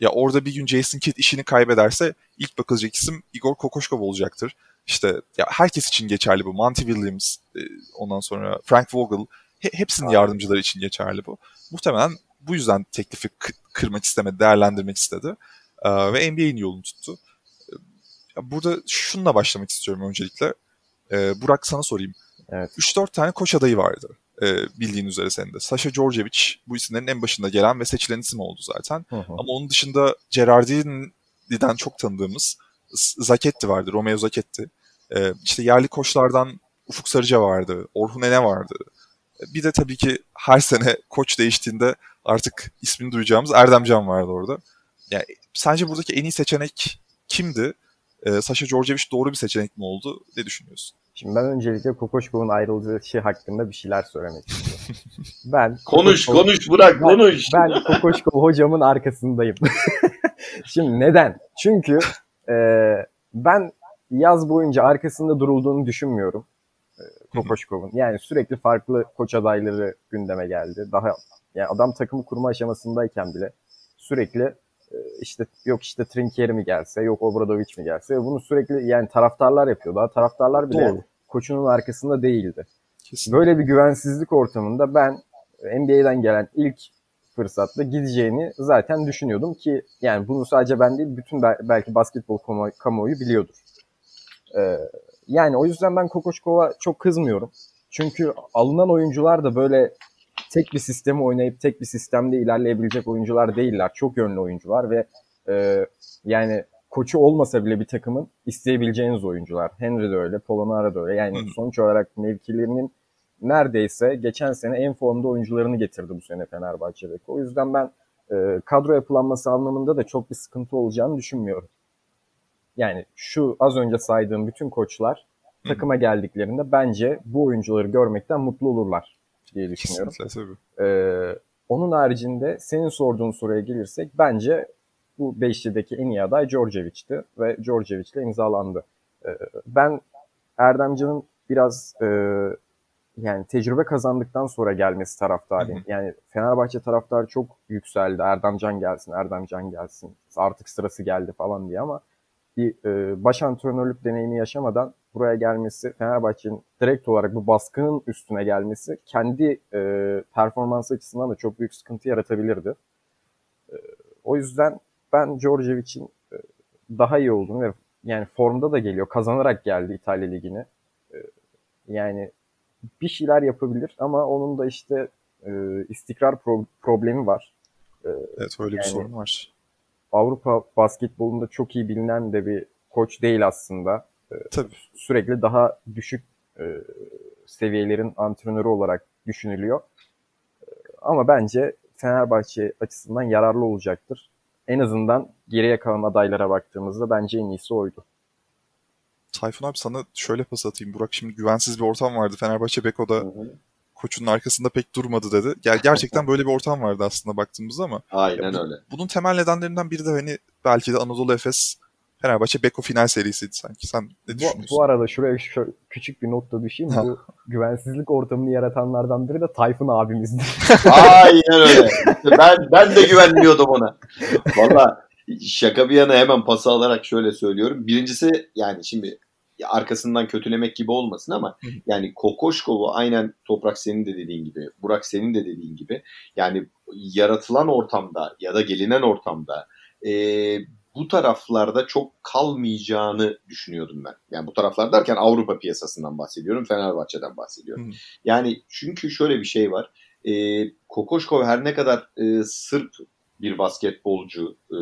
ya orada bir gün Jason Kidd işini kaybederse ilk bakılacak isim Igor Kokoşkov olacaktır. İşte ya herkes için geçerli bu. Monty Williams, e, ondan sonra Frank Vogel, he, hepsinin yardımcıları için geçerli bu. Muhtemelen bu yüzden teklifi kırmak istemedi, değerlendirmek istedi. E, ve NBA'in yolunu tuttu. E, burada şununla başlamak istiyorum öncelikle. E, Burak sana sorayım. Evet. 3-4 tane koç adayı vardı e, bildiğin üzere senin de. Sasha Djordjevic bu isimlerin en başında gelen ve seçilen isim oldu zaten. Hı hı. Ama onun dışında Gerardini'den çok tanıdığımız Zaketti vardı, Romeo Zaketti. E, işte yerli koçlardan Ufuk Sarıca vardı, Orhun Ene vardı. E, bir de tabii ki her sene koç değiştiğinde artık ismini duyacağımız Erdemcan vardı orada. Yani sence buradaki en iyi seçenek kimdi? E, Sasha Djordjevic doğru bir seçenek mi oldu? Ne düşünüyorsun? Şimdi ben öncelikle Kokoşkov'un ayrılışı hakkında bir şeyler söylemek istiyorum. ben Konuş Kokoşkov, konuş Burak konuş. Ben, ben Kokoşkov hocamın arkasındayım. Şimdi neden? Çünkü e, ben yaz boyunca arkasında durulduğunu düşünmüyorum. E, Kokoşkov'un. Yani sürekli farklı koç adayları gündeme geldi. Daha yani adam takımı kurma aşamasındayken bile sürekli işte yok işte Trinkieri mi gelse, yok Obradovic mi gelse. Bunu sürekli yani taraftarlar yapıyor. Daha taraftarlar bile Doğru. koçunun arkasında değildi. Kesinlikle. Böyle bir güvensizlik ortamında ben NBA'den gelen ilk fırsatta gideceğini zaten düşünüyordum ki yani bunu sadece ben değil bütün belki basketbol kamuoyu biliyordur. Ee, yani o yüzden ben Kokoşkova çok kızmıyorum. Çünkü alınan oyuncular da böyle tek bir sistemi oynayıp tek bir sistemde ilerleyebilecek oyuncular değiller. Çok yönlü oyuncular ve e, yani koçu olmasa bile bir takımın isteyebileceğiniz oyuncular. Henry de öyle, Polonara da öyle. Yani sonuç olarak mevkilerinin neredeyse geçen sene en formda oyuncularını getirdi bu sene Fenerbahçe'deki. O yüzden ben e, kadro yapılanması anlamında da çok bir sıkıntı olacağını düşünmüyorum. Yani şu az önce saydığım bütün koçlar takıma geldiklerinde bence bu oyuncuları görmekten mutlu olurlar diye düşünüyorum. Kesinlikle tabii. Ee, onun haricinde senin sorduğun soruya gelirsek bence bu beşlideki en iyi aday Djordjevic'ti ve Djordjevic ile imzalandı. Ee, ben Erdemcan'ın biraz e, yani tecrübe kazandıktan sonra gelmesi taraftarıyım. Yani Fenerbahçe taraftarı çok yükseldi. Erdemcan gelsin, Erdemcan gelsin. Artık sırası geldi falan diye ama bir e, baş antrenörlük deneyimi yaşamadan buraya gelmesi, Fenerbahçe'nin direkt olarak bu baskının üstüne gelmesi kendi e, performans açısından da çok büyük sıkıntı yaratabilirdi. E, o yüzden ben Djordjevic'in e, daha iyi olduğunu ve yani formda da geliyor, kazanarak geldi İtalya Ligi'ni. E, yani bir şeyler yapabilir ama onun da işte e, istikrar pro- problemi var. E, evet öyle yani, bir sorun var. Avrupa basketbolunda çok iyi bilinen de bir koç değil aslında. Ee, Tabii. Sürekli daha düşük e, seviyelerin antrenörü olarak düşünülüyor. Ee, ama bence Fenerbahçe açısından yararlı olacaktır. En azından geriye kalan adaylara baktığımızda bence en iyisi oydu. Tayfun abi sana şöyle pas atayım. Burak şimdi güvensiz bir ortam vardı. Fenerbahçe Beko'da hı hı koçunun arkasında pek durmadı dedi. Ger gerçekten böyle bir ortam vardı aslında baktığımızda ama. Aynen bu, öyle. Bunun temel nedenlerinden biri de hani belki de Anadolu Efes Fenerbahçe Beko final serisiydi sanki. Sen ne düşünüyorsun? Bu, bu arada şuraya şu, küçük bir not da düşeyim. bu güvensizlik ortamını yaratanlardan biri de Tayfun abimizdi. Aynen öyle. Ben ben de güvenmiyordum ona. Valla şaka bir yana hemen pası alarak şöyle söylüyorum. Birincisi yani şimdi arkasından kötülemek gibi olmasın ama yani Kokoşkov'u aynen Toprak senin de dediğin gibi, Burak senin de dediğin gibi yani yaratılan ortamda ya da gelinen ortamda e, bu taraflarda çok kalmayacağını düşünüyordum ben. Yani bu taraflar derken Avrupa piyasasından bahsediyorum, Fenerbahçe'den bahsediyorum. Hı. Yani çünkü şöyle bir şey var. E, Kokoşkov her ne kadar e, Sırp bir basketbolcu, e,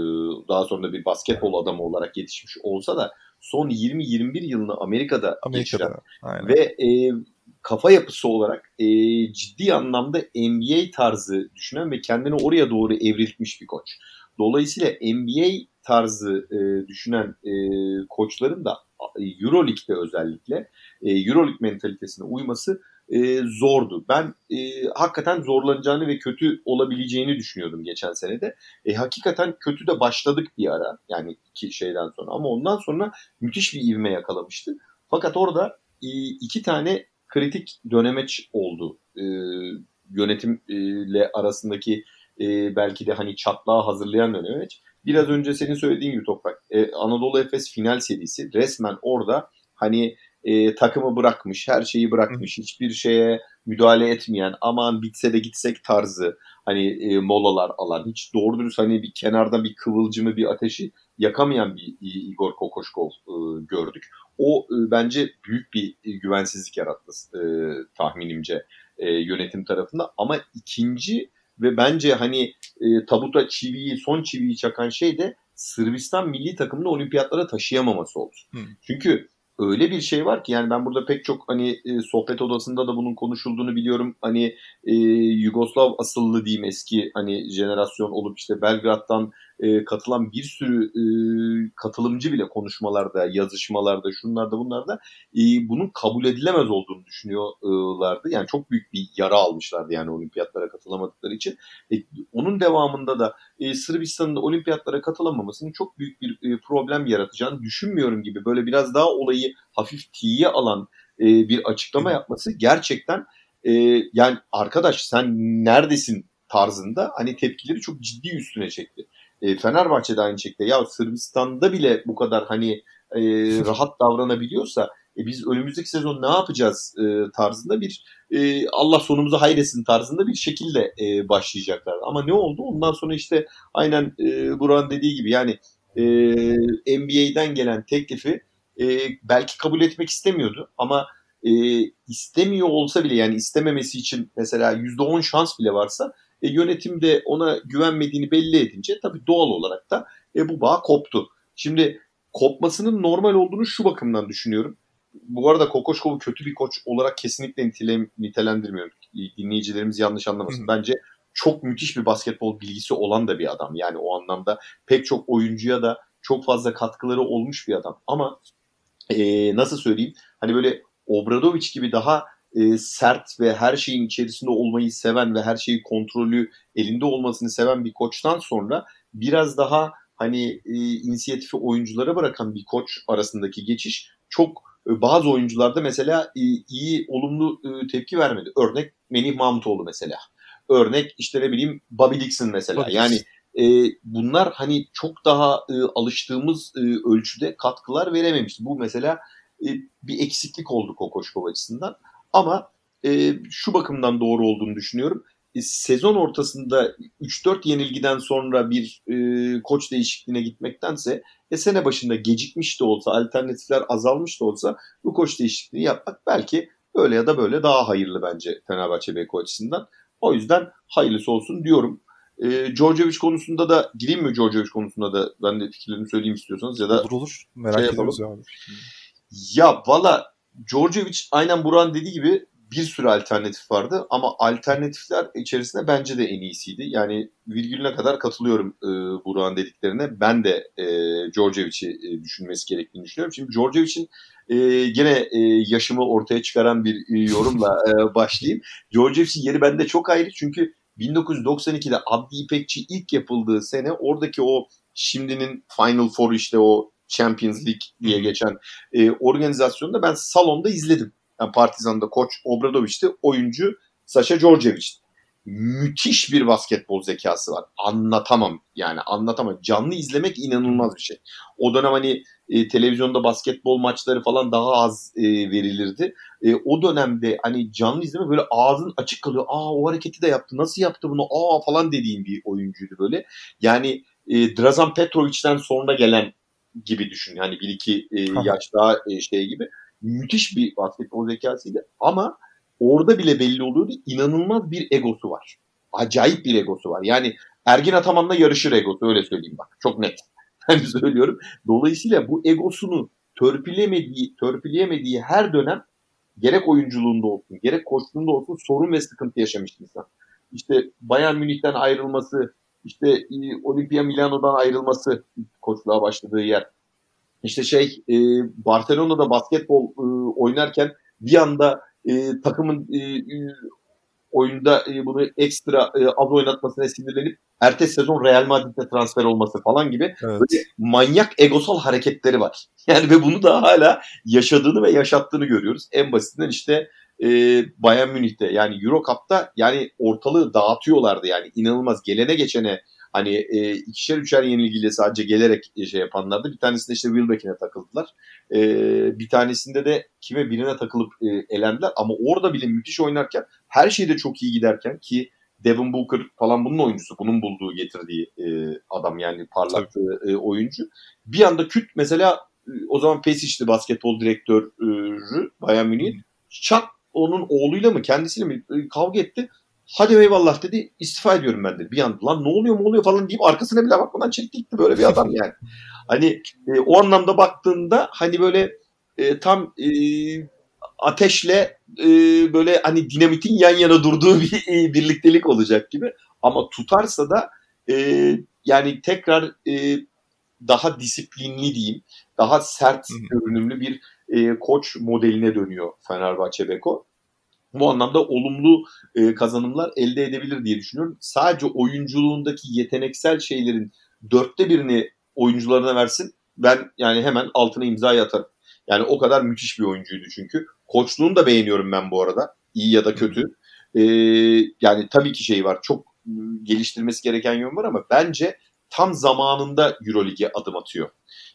daha sonra bir basketbol adamı olarak yetişmiş olsa da son 20-21 yılını Amerika'da, Amerika'da geçiren aynen. ve e, kafa yapısı olarak e, ciddi anlamda NBA tarzı düşünen ve kendini oraya doğru evriltmiş bir koç. Dolayısıyla NBA tarzı e, düşünen e, koçların da Euroleague'de özellikle e, Euroleague mentalitesine uyması e, zordu. Ben e, hakikaten zorlanacağını ve kötü olabileceğini düşünüyordum geçen senede. E, hakikaten kötü de başladık bir ara yani iki şeyden sonra ama ondan sonra müthiş bir ivme yakalamıştı. Fakat orada e, iki tane kritik dönemeç oldu. E, yönetimle arasındaki e, belki de hani çatlağı hazırlayan dönemeç. Biraz önce senin söylediğin gibi Toprak. E, Anadolu Efes final serisi resmen orada hani e, takımı bırakmış, her şeyi bırakmış, hiçbir şeye müdahale etmeyen, aman bitse de gitsek tarzı hani e, molalar alan, hiç doğru dürüst hani bir kenarda bir kıvılcımı, bir ateşi yakamayan bir Igor Kokoşkov e, gördük. O e, bence büyük bir e, güvensizlik yarattı e, tahminimce e, yönetim tarafında. Ama ikinci ve bence hani e, tabuta çiviyi, son çiviyi çakan şey de Sırbistan milli takımını olimpiyatlara taşıyamaması oldu. Hmm. Çünkü öyle bir şey var ki yani ben burada pek çok hani e, sohbet odasında da bunun konuşulduğunu biliyorum. Hani e, Yugoslav asıllı diyeyim eski hani jenerasyon olup işte Belgrad'dan e, katılan bir sürü e, katılımcı bile konuşmalarda, yazışmalarda, şunlarda bunlarda e, bunun kabul edilemez olduğunu düşünüyorlardı. Yani çok büyük bir yara almışlardı yani olimpiyatlara katılamadıkları için. E, onun devamında da e, Sırbistan'ın olimpiyatlara katılamamasının çok büyük bir e, problem yaratacağını düşünmüyorum gibi. Böyle biraz daha olayı hafif tiye alan e, bir açıklama yapması gerçekten e, yani arkadaş sen neredesin tarzında hani tepkileri çok ciddi üstüne çekti. E, Fenerbahçe'de aynı şekilde ya Sırbistan'da bile bu kadar hani e, rahat davranabiliyorsa e, biz önümüzdeki sezon ne yapacağız e, tarzında bir e, Allah sonumuzu hayretsin tarzında bir şekilde e, başlayacaklar. Ama ne oldu? Ondan sonra işte aynen e, Burak'ın dediği gibi yani e, NBA'den gelen teklifi e, belki kabul etmek istemiyordu ama e, istemiyor olsa bile yani istememesi için mesela %10 şans bile varsa e, yönetim de ona güvenmediğini belli edince tabii doğal olarak da e, bu bağ koptu. Şimdi kopmasının normal olduğunu şu bakımdan düşünüyorum. Bu arada Kokoşkov'u kötü bir koç olarak kesinlikle nitele, nitelendirmiyorum. Dinleyicilerimiz yanlış anlamasın. Bence çok müthiş bir basketbol bilgisi olan da bir adam. Yani o anlamda pek çok oyuncuya da çok fazla katkıları olmuş bir adam. Ama e, nasıl söyleyeyim? Hani böyle Obradoviç gibi daha e, sert ve her şeyin içerisinde olmayı seven ve her şeyi kontrolü elinde olmasını seven bir koçtan sonra biraz daha hani e, inisiyatifi oyunculara bırakan bir koç arasındaki geçiş çok e, bazı oyuncularda mesela e, iyi olumlu e, tepki vermedi. Örnek Menih Mahmutoğlu mesela. Örnek işte ne bileyim Bobby Dixon mesela. Bobby yani e, bunlar hani çok daha e, alıştığımız e, ölçüde katkılar verememişti. Bu mesela e, bir eksiklik oldu Kokoşkov açısından. Ama e, şu bakımdan doğru olduğunu düşünüyorum. E, sezon ortasında 3-4 yenilgiden sonra bir e, koç değişikliğine gitmektense e, sene başında gecikmiş de olsa, alternatifler azalmış da olsa bu koç değişikliğini yapmak belki böyle ya da böyle daha hayırlı bence Fenerbahçe Beko açısından. O yüzden hayırlısı olsun diyorum. E, Djordjevic konusunda da gireyim mi Djordjevic konusunda da ben de fikirlerimi söyleyeyim istiyorsanız ya da olur olur merak şey ediyoruz abi. Ya valla Djordjevic aynen Buran dediği gibi bir sürü alternatif vardı ama alternatifler içerisinde bence de en iyisiydi. Yani virgülüne kadar katılıyorum e, Burak'ın dediklerine. Ben de e, Djordjevic'i e, düşünmesi gerektiğini düşünüyorum. Şimdi Djordjevic'in e, gene e, yaşımı ortaya çıkaran bir e, yorumla e, başlayayım. Djordjevic'in yeri bende çok ayrı çünkü 1992'de Abdi İpekçi ilk yapıldığı sene oradaki o şimdinin Final Four işte o Champions League diye geçen e, organizasyonda ben salonda izledim. Yani Partizan'da koç Obradoviç'ti, oyuncu Sasha Djordjevic'ti. Müthiş bir basketbol zekası var. Anlatamam yani anlatamam. Canlı izlemek inanılmaz bir şey. O dönem hani e, televizyonda basketbol maçları falan daha az e, verilirdi. E, o dönemde hani canlı izleme böyle ağzın açık kalıyor. Aa o hareketi de yaptı. Nasıl yaptı bunu? Aa falan dediğim bir oyuncuydu böyle. Yani e, Drazan Petrovic'den sonra gelen gibi düşün. Yani bir iki e, yaş daha e, şey gibi. Müthiş bir basketbol zekasıydı ama orada bile belli oluyordu. İnanılmaz bir egosu var. Acayip bir egosu var. Yani Ergin Ataman'la yarışır egosu öyle söyleyeyim bak. Çok net. Ben söylüyorum. Dolayısıyla bu egosunu törpüleyemediği, törpüleyemediği her dönem gerek oyunculuğunda olsun, gerek koçluğunda olsun sorun ve sıkıntı yaşamış insan. İşte Bayern Münih'ten ayrılması, işte e, Olimpia Milano'dan ayrılması koçluğa başladığı yer. İşte şey e, Barcelona'da basketbol e, oynarken bir anda e, takımın e, oyunda e, bunu ekstra e, az oynatmasına sinirlenip ertesi sezon Real Madrid'e transfer olması falan gibi evet. böyle manyak egosal hareketleri var. Yani ve bunu da hala yaşadığını ve yaşattığını görüyoruz. En basitinden işte e, Bayern Münih'te yani Euro Cup'ta yani ortalığı dağıtıyorlardı yani inanılmaz gelene geçene hani e, ikişer üçer yenilgiyle sadece gelerek e, şey yapanlardı. Bir tanesinde işte Wilbeck'ine takıldılar. E, bir tanesinde de kime birine takılıp e, elendiler. Ama orada bile müthiş oynarken her şeyde çok iyi giderken ki Devin Booker falan bunun oyuncusu. Bunun bulduğu getirdiği e, adam yani parlattığı e, oyuncu. Bir anda küt mesela e, o zaman Pesic'ti basketbol direktörü Bayern Münih. Çak onun oğluyla mı kendisiyle mi e, kavga etti. Hadi eyvallah dedi istifa ediyorum ben de. Bir anda lan ne oluyor mu oluyor falan deyip arkasına bile bakmadan çekti gitti böyle bir adam yani. hani e, o anlamda baktığında hani böyle e, tam e, ateşle e, böyle hani dinamitin yan yana durduğu bir e, birliktelik olacak gibi. Ama tutarsa da e, yani tekrar e, daha disiplinli diyeyim, daha sert görünümlü bir e, koç modeline dönüyor Fenerbahçe Beko bu anlamda olumlu e, kazanımlar elde edebilir diye düşünüyorum. Sadece oyunculuğundaki yeteneksel şeylerin dörtte birini oyuncularına versin. Ben yani hemen altına imza atarım. Yani o kadar müthiş bir oyuncuydu çünkü. Koçluğunu da beğeniyorum ben bu arada. İyi ya da kötü. Ee, yani tabii ki şey var. Çok geliştirmesi gereken yön var ama bence tam zamanında Euroleague'e adım atıyor.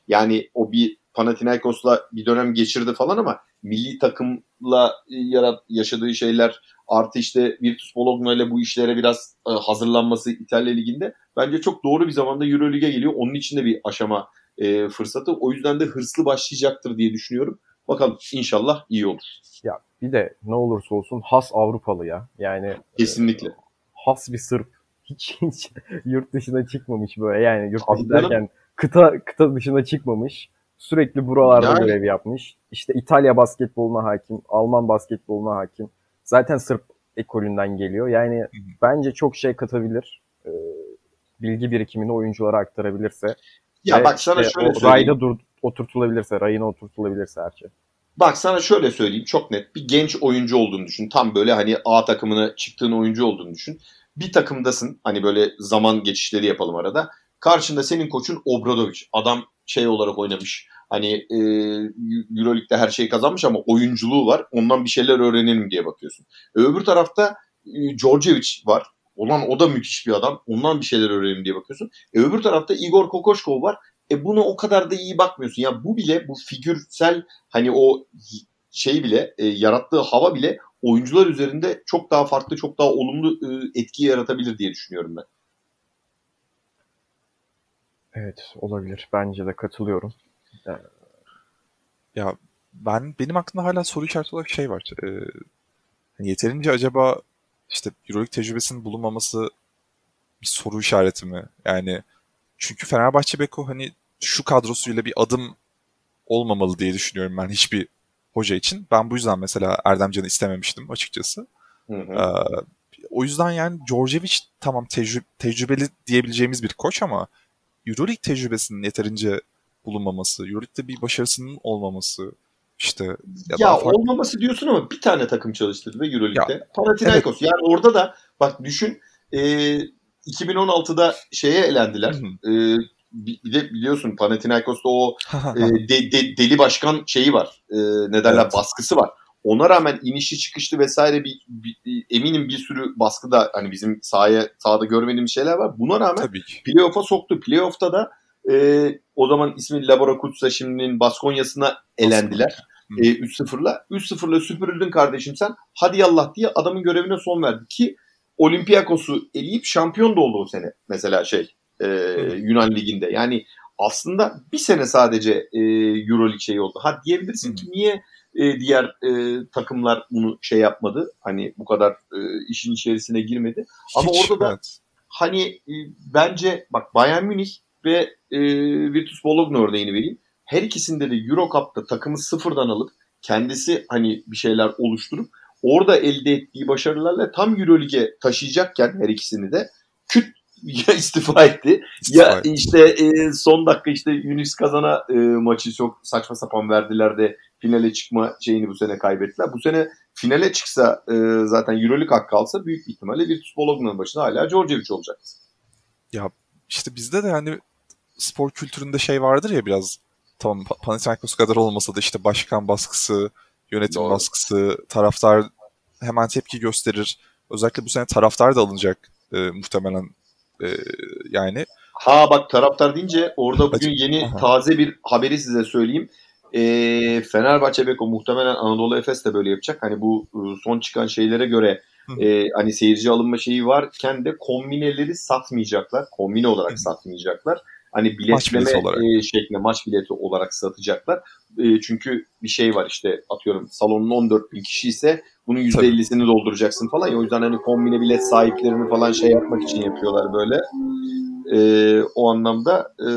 Yani o bir Panathinaikos'la bir dönem geçirdi falan ama milli takımla yarat yaşadığı şeyler artı işte Virtus Bologna ile bu işlere biraz e, hazırlanması İtalya Ligi'nde bence çok doğru bir zamanda Euroleague'e geliyor. Onun için de bir aşama e, fırsatı. O yüzden de hırslı başlayacaktır diye düşünüyorum. Bakalım inşallah iyi olur. Ya bir de ne olursa olsun has Avrupalı ya. Yani kesinlikle. E, has bir Sırp. Hiç, hiç yurt dışına çıkmamış böyle. Yani yurt dışı derken kıta kıta dışına çıkmamış. Sürekli buralarda yani... görev yapmış. İşte İtalya basketboluna hakim, Alman basketboluna hakim. Zaten Sırp ekolünden geliyor. Yani Hı-hı. bence çok şey katabilir. Ee, bilgi birikimini oyunculara aktarabilirse. Ya Ve bak sana işte şöyle söyleyeyim. Rayda dur, oturtulabilirse, rayına oturtulabilirse her şey. Bak sana şöyle söyleyeyim çok net. Bir genç oyuncu olduğunu düşün. Tam böyle hani A takımına çıktığın oyuncu olduğunu düşün. Bir takımdasın. Hani böyle zaman geçişleri yapalım arada. Karşında senin koçun Obradovic. Adam şey olarak oynamış. Hani e, Euroleague'de her şeyi kazanmış ama oyunculuğu var. Ondan bir şeyler öğrenelim diye bakıyorsun. E, öbür tarafta e, Djordjevic var. Olan o da müthiş bir adam. Ondan bir şeyler öğrenelim diye bakıyorsun. E, öbür tarafta Igor Kokoşkov var. E bunu o kadar da iyi bakmıyorsun. Ya bu bile bu figürsel hani o şey bile e, yarattığı hava bile oyuncular üzerinde çok daha farklı, çok daha olumlu e, etki yaratabilir diye düşünüyorum ben. Evet olabilir. Bence de katılıyorum. Ya ben benim aklımda hala soru işareti olarak şey var. E, yeterince acaba işte Euroleague tecrübesinin bulunmaması bir soru işareti mi? Yani çünkü Fenerbahçe Beko hani şu kadrosuyla bir adım olmamalı diye düşünüyorum ben hiçbir hoca için. Ben bu yüzden mesela Erdemcan'ı istememiştim açıkçası. Hı hı. Ee, o yüzden yani Djordjevic tamam tecrü- tecrübeli diyebileceğimiz bir koç ama Euroleague tecrübesinin yeterince bulunmaması, Euroleague'de bir başarısının olmaması işte ya, ya farklı... olmaması diyorsun ama bir tane takım çalıştırdı ve Euroleague'de. Panathinaikos. Evet. Yani orada da bak düşün e, 2016'da şeye elendiler. E, bir de biliyorsun Panathinaikos'ta o e, de, de, deli başkan şeyi var. E, ne derler evet. baskısı var. Ona rağmen inişi çıkışlı vesaire bir, bir, eminim bir sürü baskı da hani bizim sahaya sahada görmediğimiz şeyler var. Buna rağmen playoff'a soktu. Playoff'ta da e, o zaman ismi Labora Kutsa şimdinin Baskonya'sına elendiler. E, 3-0'la. 3-0'la süpürüldün kardeşim sen. Hadi yallah diye adamın görevine son verdi ki Olympiakos'u eleyip şampiyon da oldu o sene mesela şey e, Yunan Ligi'nde. Yani aslında bir sene sadece e, Euroleague şeyi oldu. Ha diyebilirsin ki niye e, diğer e, takımlar bunu şey yapmadı. Hani bu kadar e, işin içerisine girmedi. Hiç, Ama orada da evet. hani e, bence bak Bayern Münih ve e, Virtus Bologna örneğini vereyim. Her ikisinde de Euro Cup'ta takımı sıfırdan alıp kendisi hani bir şeyler oluşturup orada elde ettiği başarılarla tam Euroleague'e taşıyacakken her ikisini de küt ya istifa etti istifa ya etti. işte e, son dakika işte Yunus Kazan'a e, maçı çok saçma sapan verdiler de finale çıkma şeyini bu sene kaybettiler. Bu sene finale çıksa e, zaten Euroleague hakkı alsa büyük bir ihtimalle Virtus Bologna'nın başında hala Djordjevic olacak. Ya işte bizde de yani spor kültüründe şey vardır ya biraz tamam Panathinaikos kadar olmasa da işte başkan baskısı, yönetim Doğru. baskısı, taraftar hemen tepki gösterir. Özellikle bu sene taraftar da alınacak e, muhtemelen e, yani. Ha bak taraftar deyince orada bugün yeni taze bir haberi size söyleyeyim. E, Fenerbahçe Beko muhtemelen Anadolu Efes de böyle yapacak. Hani bu e, son çıkan şeylere göre e, hani seyirci alınma şeyi varken de kombineleri satmayacaklar. Kombine olarak satmayacaklar. Hani biletleme maç. E, şeklinde maç bileti olarak satacaklar. E, çünkü bir şey var işte atıyorum salonun 14 bin kişi ise bunun %50'sini dolduracaksın falan ya. O yüzden hani kombine bilet sahiplerini falan şey yapmak için yapıyorlar böyle. E, o anlamda e,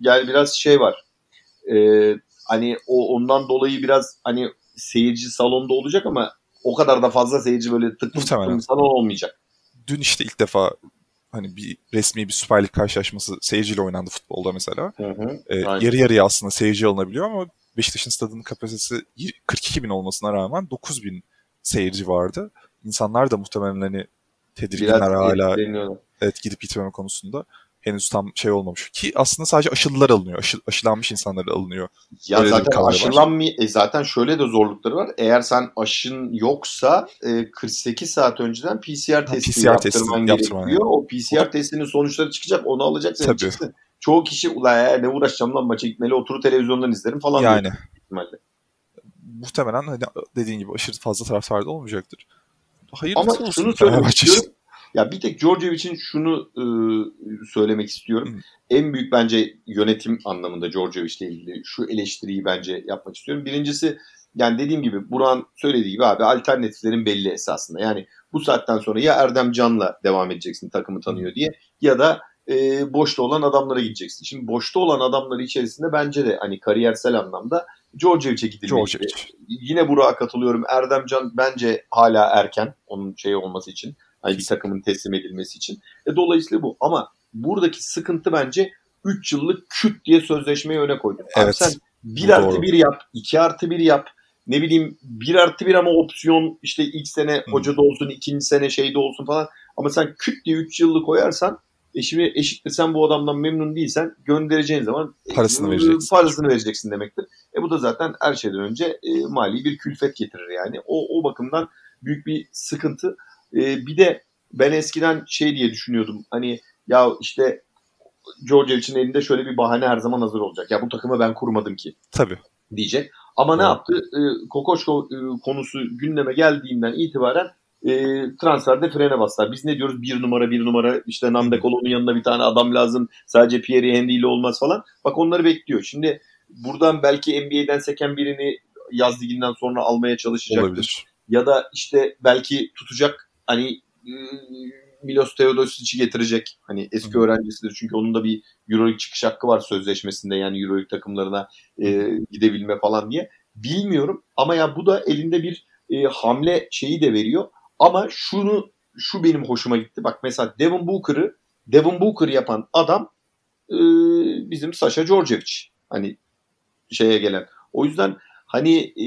yani biraz şey var. E, hani o ondan dolayı biraz hani seyirci salonda olacak ama o kadar da fazla seyirci böyle tıklım tıklım salon olmayacak. Dün işte ilk defa hani bir resmi bir Süper Lig karşılaşması seyirciyle oynandı futbolda mesela. Hı hı, ee, yarı yarıya aslında seyirci alınabiliyor ama Beşiktaş'ın stadının kapasitesi 42 bin olmasına rağmen 9 bin seyirci vardı. İnsanlar da muhtemelen hani tedirginler Biraz hala evet, gidip gitmeme konusunda henüz tam şey olmamış. Ki aslında sadece aşılılar alınıyor. Aşı, aşılanmış insanlar alınıyor. Ya Öyle zaten aşılanmıyor. E zaten şöyle de zorlukları var. Eğer sen aşın yoksa e, 48 saat önceden PCR testi PCR yaptırman gerekiyor. Yani. O PCR testinin sonuçları çıkacak. Onu alacaksın. Tabii. Çıksın. Çoğu kişi ulan ya ne uğraşacağım lan maça gitmeli oturup televizyondan izlerim falan. Yani. Muhtemelen hani dediğin gibi aşırı fazla taraftarda olmayacaktır. Hayır Ama şunu söylemek istiyorum. Ya bir tek Georgievic'in şunu e, söylemek istiyorum. Hı. En büyük bence yönetim anlamında Georgievic'le ilgili şu eleştiriyi bence yapmak istiyorum. Birincisi yani dediğim gibi Buran söylediği gibi abi alternatiflerin belli esasında. Yani bu saatten sonra ya Erdem Can'la devam edeceksin takımı tanıyor diye ya da e, boşta olan adamlara gideceksin. Şimdi boşta olan adamları içerisinde bence de hani kariyersel anlamda Georgievic'e gidilmeli. Yine Burak'a katılıyorum. Erdem Can bence hala erken onun şey olması için. Hani bir takımın teslim edilmesi için. E, dolayısıyla bu. Ama buradaki sıkıntı bence 3 yıllık küt diye sözleşmeyi öne koydun. Evet. Abi sen 1 artı 1 yap, 2 artı 1 yap. Ne bileyim 1 artı 1 ama opsiyon işte ilk sene hoca da olsun, ikinci sene şeyde olsun falan. Ama sen küt diye 3 yıllık koyarsan e şimdi eşitli sen bu adamdan memnun değilsen göndereceğin zaman e, parasını vereceksin. Parasını vereceksin demektir. E bu da zaten her şeyden önce e, mali bir külfet getirir yani. O, o bakımdan büyük bir sıkıntı. E, bir de ben eskiden şey diye düşünüyordum. Hani ya işte Georgievic'in elinde şöyle bir bahane her zaman hazır olacak. Ya bu takımı ben kurmadım ki. Tabii. Diyecek. Ama evet. ne yaptı? E, Kokoşko e, konusu gündeme geldiğinden itibaren e, transferde frene bastılar. Biz ne diyoruz? Bir numara bir numara işte Nande Kolon'un yanında bir tane adam lazım. Sadece Pierre Henry ile olmaz falan. Bak onları bekliyor. Şimdi buradan belki NBA'den seken birini yaz liginden sonra almaya çalışacaktır. Olabilir. Ya da işte belki tutacak hani Milos Teodosic'i getirecek. Hani eski Hı. öğrencisidir çünkü onun da bir Euroleague çıkış hakkı var sözleşmesinde yani Euroleague takımlarına e, gidebilme falan diye. Bilmiyorum ama ya bu da elinde bir e, hamle şeyi de veriyor. Ama şunu şu benim hoşuma gitti. Bak mesela Devin Booker'ı Devin Booker yapan adam e, bizim Sasha Djordjevic. Hani şeye gelen. O yüzden hani e,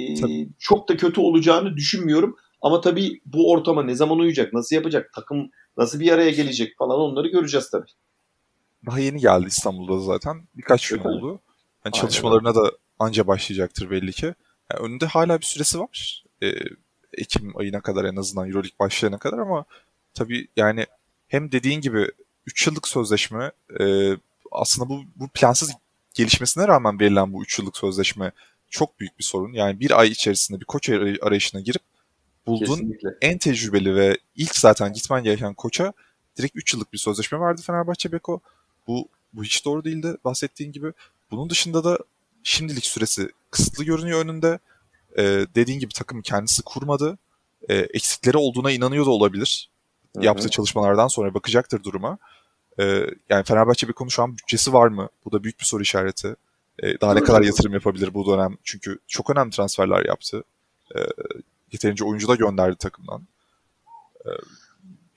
çok da kötü olacağını düşünmüyorum. Ama tabii bu ortama ne zaman uyacak, nasıl yapacak, takım nasıl bir araya gelecek falan onları göreceğiz tabii. Daha yeni geldi İstanbul'da zaten. Birkaç gün oldu. Yani çalışmalarına da anca başlayacaktır belli ki. Yani önünde hala bir süresi var. Ee, Ekim ayına kadar en azından Euroleague başlayana kadar ama tabii yani hem dediğin gibi 3 yıllık sözleşme e, aslında bu, bu plansız gelişmesine rağmen verilen bu 3 yıllık sözleşme çok büyük bir sorun. Yani bir ay içerisinde bir koç arayışına girip bulduğun Kesinlikle. en tecrübeli ve ilk zaten gitmen gereken koça direkt 3 yıllık bir sözleşme verdi Fenerbahçe Beko. Bu bu hiç doğru değildi bahsettiğin gibi. Bunun dışında da şimdilik süresi kısıtlı görünüyor önünde. Ee, dediğin gibi takım kendisi kurmadı. Ee, eksikleri olduğuna inanıyor da olabilir. Hı-hı. Yaptığı çalışmalardan sonra bakacaktır duruma. Ee, yani Fenerbahçe Beko'nun şu an bütçesi var mı? Bu da büyük bir soru işareti. Ee, daha ne kadar yatırım yapabilir bu dönem? Çünkü çok önemli transferler yaptı. Ee, yeterince oyuncu da gönderdi takımdan. Ee,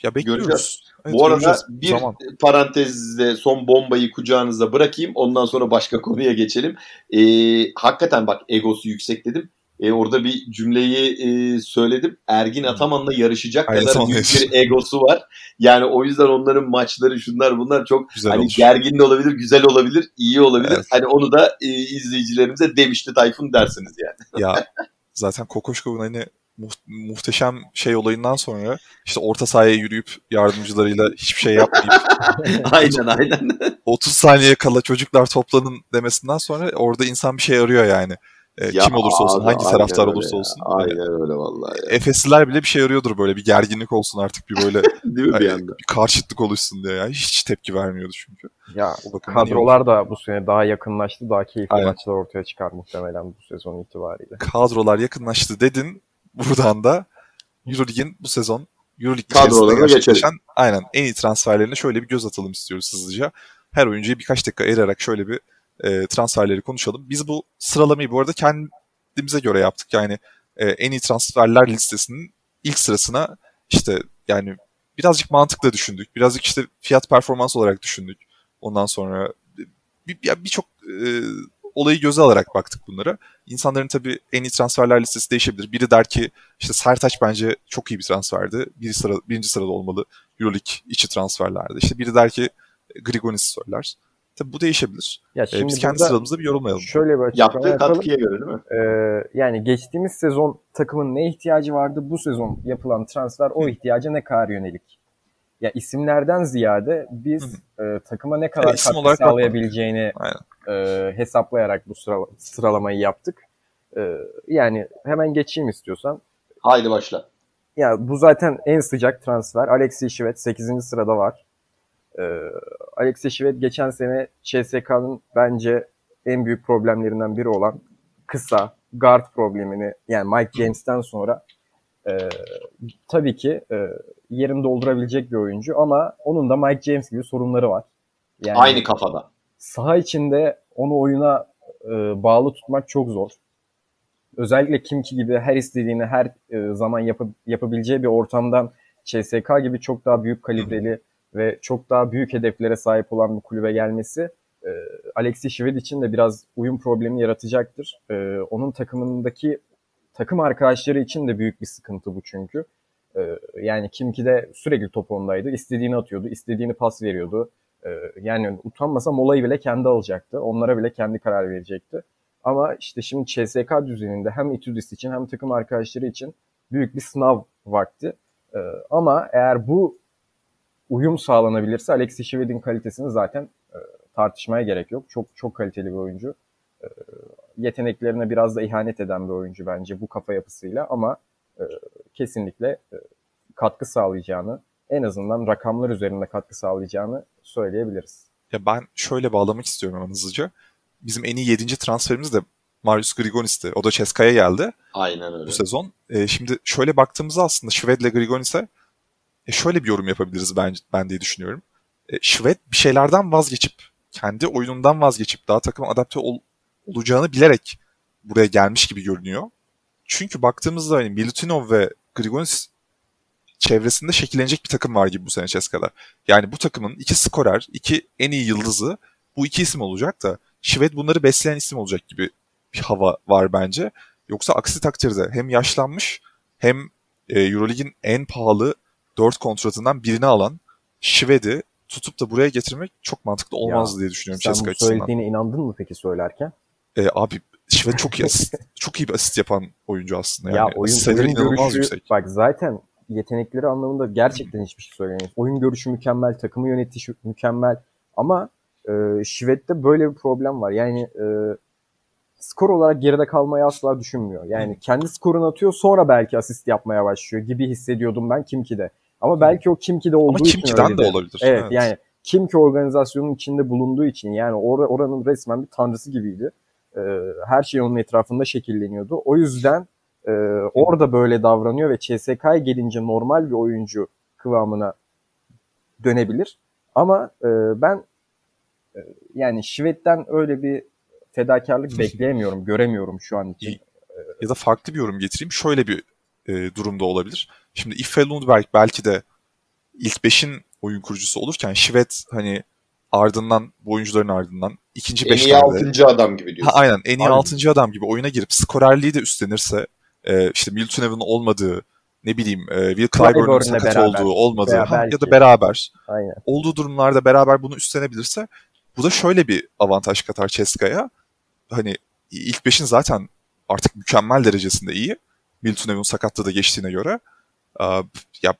Ya bekliyoruz. Göreceğiz. Evet, Bu arada bir zaman. parantezde son bombayı kucağınıza bırakayım. Ondan sonra başka konuya geçelim. Ee, hakikaten bak egosu yüksek dedim. Ee, orada bir cümleyi e, söyledim. Ergin Ataman'la yarışacak Aynen, kadar büyük bir egosu var. Yani o yüzden onların maçları şunlar bunlar çok güzel hani olur. gergin de olabilir, güzel olabilir, iyi olabilir. Evet. Hani onu da e, izleyicilerimize demişti Tayfun dersiniz yani. Ya zaten Kokoşkov'un hani muhteşem şey olayından sonra işte orta sahaya yürüyüp yardımcılarıyla hiçbir şey yapmayıp aynen aynen 30 saniye kala çocuklar toplanın demesinden sonra orada insan bir şey arıyor yani. E, ya kim olursa olsun, abi, hangi taraftar olursa ya. olsun. Aynen yani, öyle vallahi. Ya. Efesliler bile bir şey arıyordur böyle bir gerginlik olsun artık bir böyle Değil mi bir, anda? bir karşıtlık oluşsun diye ya. Hiç tepki vermiyordu çünkü. Ya kadrolar da bu sene daha yakınlaştı. Daha keyifli Aynen. maçlar ortaya çıkar muhtemelen bu sezon itibariyle. Kadrolar yakınlaştı dedin. Buradan da Euroleague'in bu sezon Euroleague kadrolarına gerçekleşen aynen en iyi transferlerine şöyle bir göz atalım istiyoruz hızlıca. Her oyuncuyu birkaç dakika ayırarak şöyle bir e, transferleri konuşalım. Biz bu sıralamayı bu arada kendimize göre yaptık. Yani e, en iyi transferler listesinin ilk sırasına işte yani birazcık mantıkla düşündük. Birazcık işte fiyat performans olarak düşündük. Ondan sonra birçok bir, e, olayı göze alarak baktık bunlara. İnsanların tabii en iyi transferler listesi değişebilir. Biri der ki işte Sertaç bence çok iyi bir transferdi. Biri sıra, birinci sırada olmalı Euroleague içi transferlerde. İşte biri der ki Grigonis söyler. Tabii bu değişebilir. Ya ee, şimdi Biz kendi sıramızda bir yorumlayalım. Şöyle bir Yaptığı katkıya göre değil mi? Ee, yani geçtiğimiz sezon takımın ne ihtiyacı vardı? Bu sezon yapılan transfer o ihtiyaca ne kadar yönelik? Ya isimlerden ziyade biz e, takıma ne kadar evet, katkı sağlayabileceğini e, hesaplayarak bu sıra, sıralamayı yaptık. E, yani hemen geçeyim istiyorsan. Haydi başla. Ya bu zaten en sıcak transfer. Alexey Şivet 8. sırada var. E, Alexey Şivet geçen sene CSK'nın bence en büyük problemlerinden biri olan kısa guard problemini yani Mike James'ten sonra e, tabii ki e, yerini doldurabilecek bir oyuncu ama onun da Mike James gibi sorunları var. Yani Aynı kafada. Saha içinde onu oyuna e, bağlı tutmak çok zor. Özellikle Kimki gibi her istediğini her e, zaman yap yapabileceği bir ortamdan CSK gibi çok daha büyük kalibreli ve çok daha büyük hedeflere sahip olan bir kulübe gelmesi e, Alexi Şived için de biraz uyum problemi yaratacaktır. E, onun takımındaki takım arkadaşları için de büyük bir sıkıntı bu çünkü. E, yani Kimki de sürekli top ondaydı. İstediğini atıyordu, istediğini pas veriyordu. E, yani utanmasa molayı bile kendi alacaktı. Onlara bile kendi karar verecekti. Ama işte şimdi CSK düzeninde hem Itudis için hem takım arkadaşları için büyük bir sınav vakti. E, ama eğer bu uyum sağlanabilirse Alexis Şived'in kalitesini zaten e, tartışmaya gerek yok. Çok çok kaliteli bir oyuncu. Yeteneklerine biraz da ihanet eden bir oyuncu bence bu kafa yapısıyla ama e, kesinlikle e, katkı sağlayacağını, en azından rakamlar üzerinde katkı sağlayacağını söyleyebiliriz. Ya ben şöyle bağlamak istiyorum hemen hızlıca. Bizim en iyi 7. transferimiz de Marius Grigonis'ti. O da Ceska'ya geldi. Aynen öyle. Bu sezon. E, şimdi şöyle baktığımızda aslında Şved'le Grigonis'e e, şöyle bir yorum yapabiliriz ben, ben diye düşünüyorum. E, Şved bir şeylerden vazgeçip, kendi oyunundan vazgeçip daha takım adapte ol, olacağını bilerek buraya gelmiş gibi görünüyor. Çünkü baktığımızda hani Milutinov ve Grigonis çevresinde şekillenecek bir takım var gibi bu sene Ceska'da. Yani bu takımın iki skorer, iki en iyi yıldızı bu iki isim olacak da Şved bunları besleyen isim olacak gibi bir hava var bence. Yoksa aksi takdirde hem yaşlanmış hem e, Euroleague'in en pahalı 4 kontratından birini alan Şved'i tutup da buraya getirmek çok mantıklı olmazdı ya, diye düşünüyorum Ceska açısından. Sen söylediğine inandın mı peki söylerken? E, abi Şved çok iyi asist, çok iyi bir asist yapan oyuncu aslında. Yani. Ya oyun, oyun görüşü, yüksek. Bak zaten yetenekleri anlamında gerçekten hiçbir şey söylemeyiz. Oyun görüşü mükemmel, takımı yönetişi mükemmel ama e, Şved'de böyle bir problem var. Yani e, skor olarak geride kalmayı asla düşünmüyor. Yani kendi skorunu atıyor sonra belki asist yapmaya başlıyor gibi hissediyordum ben Kimki'de. Ama belki o Kimki'de olduğu Ama Kimki'den için de olabilir. Evet, evet yani Kimki organizasyonun içinde bulunduğu için yani or oranın resmen bir tanrısı gibiydi. Ee, her şey onun etrafında şekilleniyordu. O yüzden e, orada böyle davranıyor ve CSK'ya gelince normal bir oyuncu kıvamına dönebilir. Ama e, ben e, yani Şved'den öyle bir fedakarlık bekleyemiyorum, göremiyorum şu an için. Ya da farklı bir yorum getireyim. Şöyle bir e, durumda olabilir. Şimdi Iffe Lundberg belki de ilk 5'in oyun kurucusu olurken Şivet hani ardından bu oyuncuların ardından ikinci beşlerde. En iyi 6. adam gibi diyorsun. Ha, aynen en iyi 6. adam gibi oyuna girip skorerliği de üstlenirse e, işte Milton olmadığı ne bileyim e, Will Clyburn'un sakat beraber. olduğu olmadığı ha, ya da beraber aynen. olduğu durumlarda beraber bunu üstlenebilirse bu da şöyle bir avantaj katar Ceska'ya. Hani ilk beşin zaten artık mükemmel derecesinde iyi. Milton sakatlığı da geçtiğine göre. Ya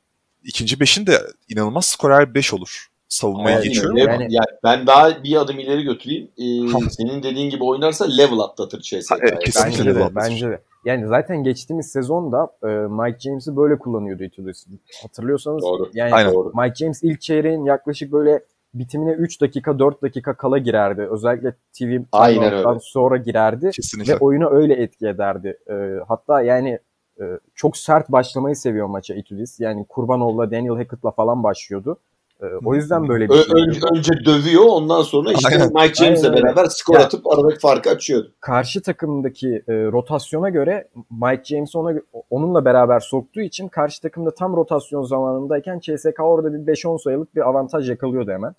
ikinci beşin de inanılmaz skorer 5 olur. Savunmaya Aynen. geçiyorum. Level, yani, yani ben daha bir adım ileri götüreyim. Ee, senin dediğin gibi oynarsa level atlatır CSK'ya. Evet, kesinlikle bence de, bence de. Yani zaten geçtiğimiz sezonda e, Mike James'i böyle kullanıyordu Itudis. Hatırlıyorsanız doğru. yani Aynen. Doğru. Mike James ilk çeyreğin yaklaşık böyle bitimine 3 dakika 4 dakika kala girerdi. Özellikle TV Aynen sonra girerdi Kesinlikle. ve oyunu öyle etki ederdi. E, hatta yani e, çok sert başlamayı seviyor maça Itudis. Yani Kurbanov'la Daniel Hackett'la falan başlıyordu. E, o yüzden böyle bir şey. Önce, önce dövüyor ondan sonra işte Aynen. Mike James'le beraber skor yani, atıp aradaki farkı açıyordu. Karşı takımdaki e, rotasyona göre Mike James ona onunla beraber soktuğu için karşı takımda tam rotasyon zamanındayken CSK orada bir 5-10 sayılık bir avantaj yakalıyordu hemen.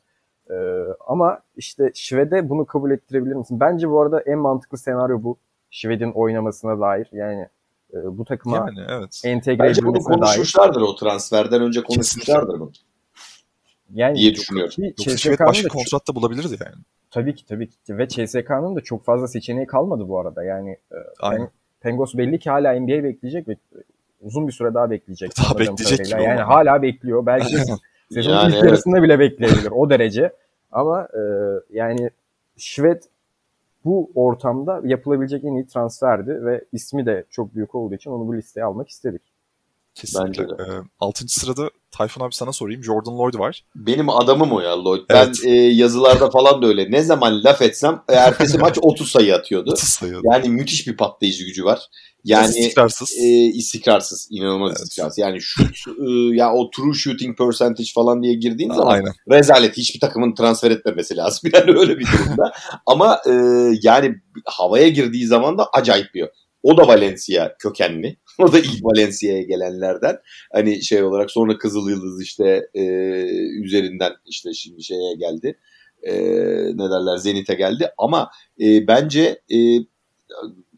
Ee, ama işte Şved'e bunu kabul ettirebilir misin? Bence bu arada en mantıklı senaryo bu. Şved'in oynamasına dair. Yani e, bu takıma yani, evet. entegre Bence bunu konuşmuşlardır dair. o transferden önce konuşmuşlardır bunu. Yani diye düşünüyorum. Yoksa Şved başka kontratta bulabilirdi yani. Tabii ki tabii ki. Ve CSK'nın da çok fazla seçeneği kalmadı bu arada. Yani e, Aynen. Pengos belli ki hala NBA bekleyecek ve uzun bir süre daha bekleyecek. Daha bekleyecek Yani hala bekliyor. Belki sezonun yani, ilk yarısında evet. bile bekleyebilir o derece. Ama e, yani Şved bu ortamda yapılabilecek en iyi transferdi ve ismi de çok büyük olduğu için onu bu listeye almak istedik. Kesinlikle. Bence de. Ee, 6. sırada Tayfun abi sana sorayım. Jordan Lloyd var. Benim adamım o ya Lloyd. Evet. Ben e, yazılarda falan da öyle. Ne zaman laf etsem e, ertesi maç 30 sayı atıyordu. 30 sayı. Yani müthiş bir patlayıcı gücü var. Yani istikrarsız. E, istikrarsız. İnanılmaz evet. istikrarsız. Yani shoot e, ya o true shooting percentage falan diye girdiğin zaman Aynen. rezalet. Hiçbir takımın transfer etmemesi lazım. Yani öyle bir durumda. Ama e, yani havaya girdiği zaman da acayip bir o da Valencia kökenli. O da ilk Valencia'ya gelenlerden. Hani şey olarak sonra Kızıl Yıldız işte e, üzerinden işte şimdi şeye geldi. E, ne derler Zenit'e geldi. Ama e, bence e,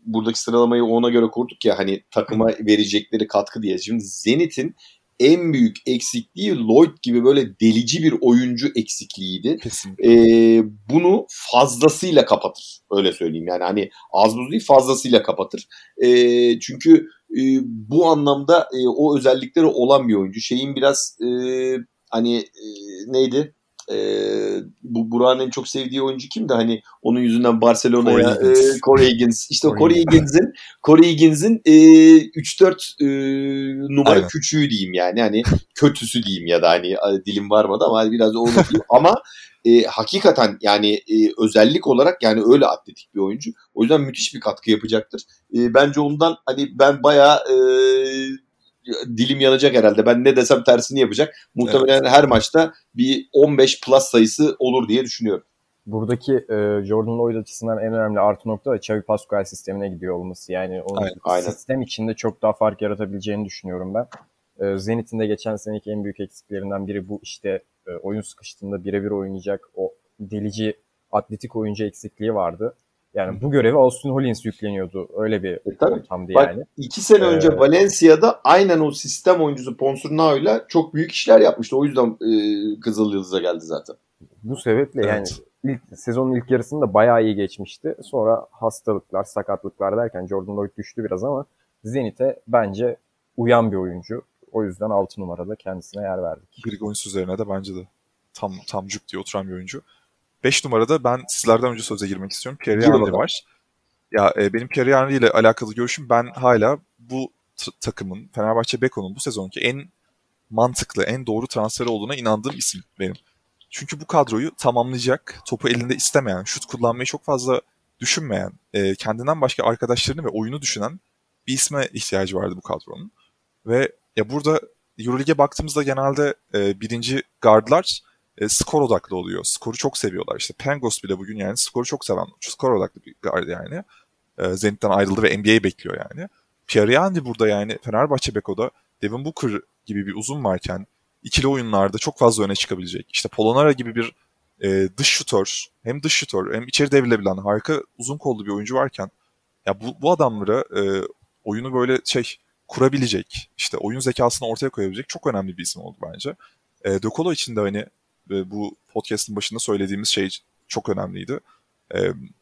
buradaki sıralamayı ona göre kurduk ya hani takıma verecekleri katkı diye. Şimdi Zenit'in en büyük eksikliği Lloyd gibi böyle delici bir oyuncu eksikliğiydi. Ee, bunu fazlasıyla kapatır. Öyle söyleyeyim yani hani az buz değil fazlasıyla kapatır. Ee, çünkü e, bu anlamda e, o özellikleri olan bir oyuncu. Şeyin biraz e, hani e, neydi? e, bu Burak'ın en çok sevdiği oyuncu kimdi? Hani onun yüzünden Barcelona'ya Corey. E, Corey Higgins. İşte Corey, Corey Higgins'in Corey Higgins'in e, 3-4 e, numara Aynen. küçüğü diyeyim yani. Hani kötüsü diyeyim ya da hani dilim varmadı ama biraz onu diyeyim. ama e, hakikaten yani e, özellik olarak yani öyle atletik bir oyuncu. O yüzden müthiş bir katkı yapacaktır. E, bence ondan hani ben bayağı e, dilim yanacak herhalde. Ben ne desem tersini yapacak. Muhtemelen evet. her maçta bir 15 plus sayısı olur diye düşünüyorum. Buradaki e, Jordan Lloyd açısından en önemli artı nokta da Xavi Pascual sistemine gidiyor olması. Yani o aynen, sistem içinde çok daha fark yaratabileceğini düşünüyorum ben. E, Zenit'in de geçen seneki en büyük eksiklerinden biri bu işte e, oyun sıkıştığında birebir oynayacak o delici atletik oyuncu eksikliği vardı. Yani bu görevi Austin Hollins yükleniyordu. Öyle bir e, tabii. ortamdı Bak, yani. İki sene ee, önce Valencia'da aynen o sistem oyuncusu Ponsurnao'yla çok büyük işler yapmıştı. O yüzden e, Kızıl Yıldız'a geldi zaten. Bu sebeple evet. yani ilk sezonun ilk yarısında bayağı iyi geçmişti. Sonra hastalıklar, sakatlıklar derken Jordan Lloyd düştü biraz ama Zenit'e bence uyan bir oyuncu. O yüzden 6 numarada kendisine yer verdik. Grigonis üzerine de bence de tam tam cuk diye oturan bir oyuncu. 5 numarada ben sizlerden önce söze girmek istiyorum. Pierre Henry var. Ya e, benim Pierre Henry ile alakalı görüşüm ben hala bu takımın Fenerbahçe Beko'nun bu sezonki en mantıklı, en doğru transferi olduğuna inandığım isim benim. Çünkü bu kadroyu tamamlayacak, topu elinde istemeyen, şut kullanmayı çok fazla düşünmeyen, e, kendinden başka arkadaşlarını ve oyunu düşünen bir isme ihtiyacı vardı bu kadronun. Ve ya burada Euroleague'e baktığımızda genelde e, birinci guardlar e, skor odaklı oluyor. Skoru çok seviyorlar. İşte Pengos bile bugün yani skoru çok seven, skor odaklı bir guard yani. E, Zenit'ten ayrıldı ve NBA bekliyor yani. Pierre burada yani Fenerbahçe Beko'da Devin Booker gibi bir uzun varken ikili oyunlarda çok fazla öne çıkabilecek. İşte Polonara gibi bir e, dış şutör, hem dış şutör hem içeri devrilebilen harika uzun kollu bir oyuncu varken ya bu, bu adamlara e, oyunu böyle şey kurabilecek, işte oyun zekasını ortaya koyabilecek çok önemli bir isim oldu bence. E, De Colo için de hani e, bu podcast'ın başında söylediğimiz şey çok önemliydi. E,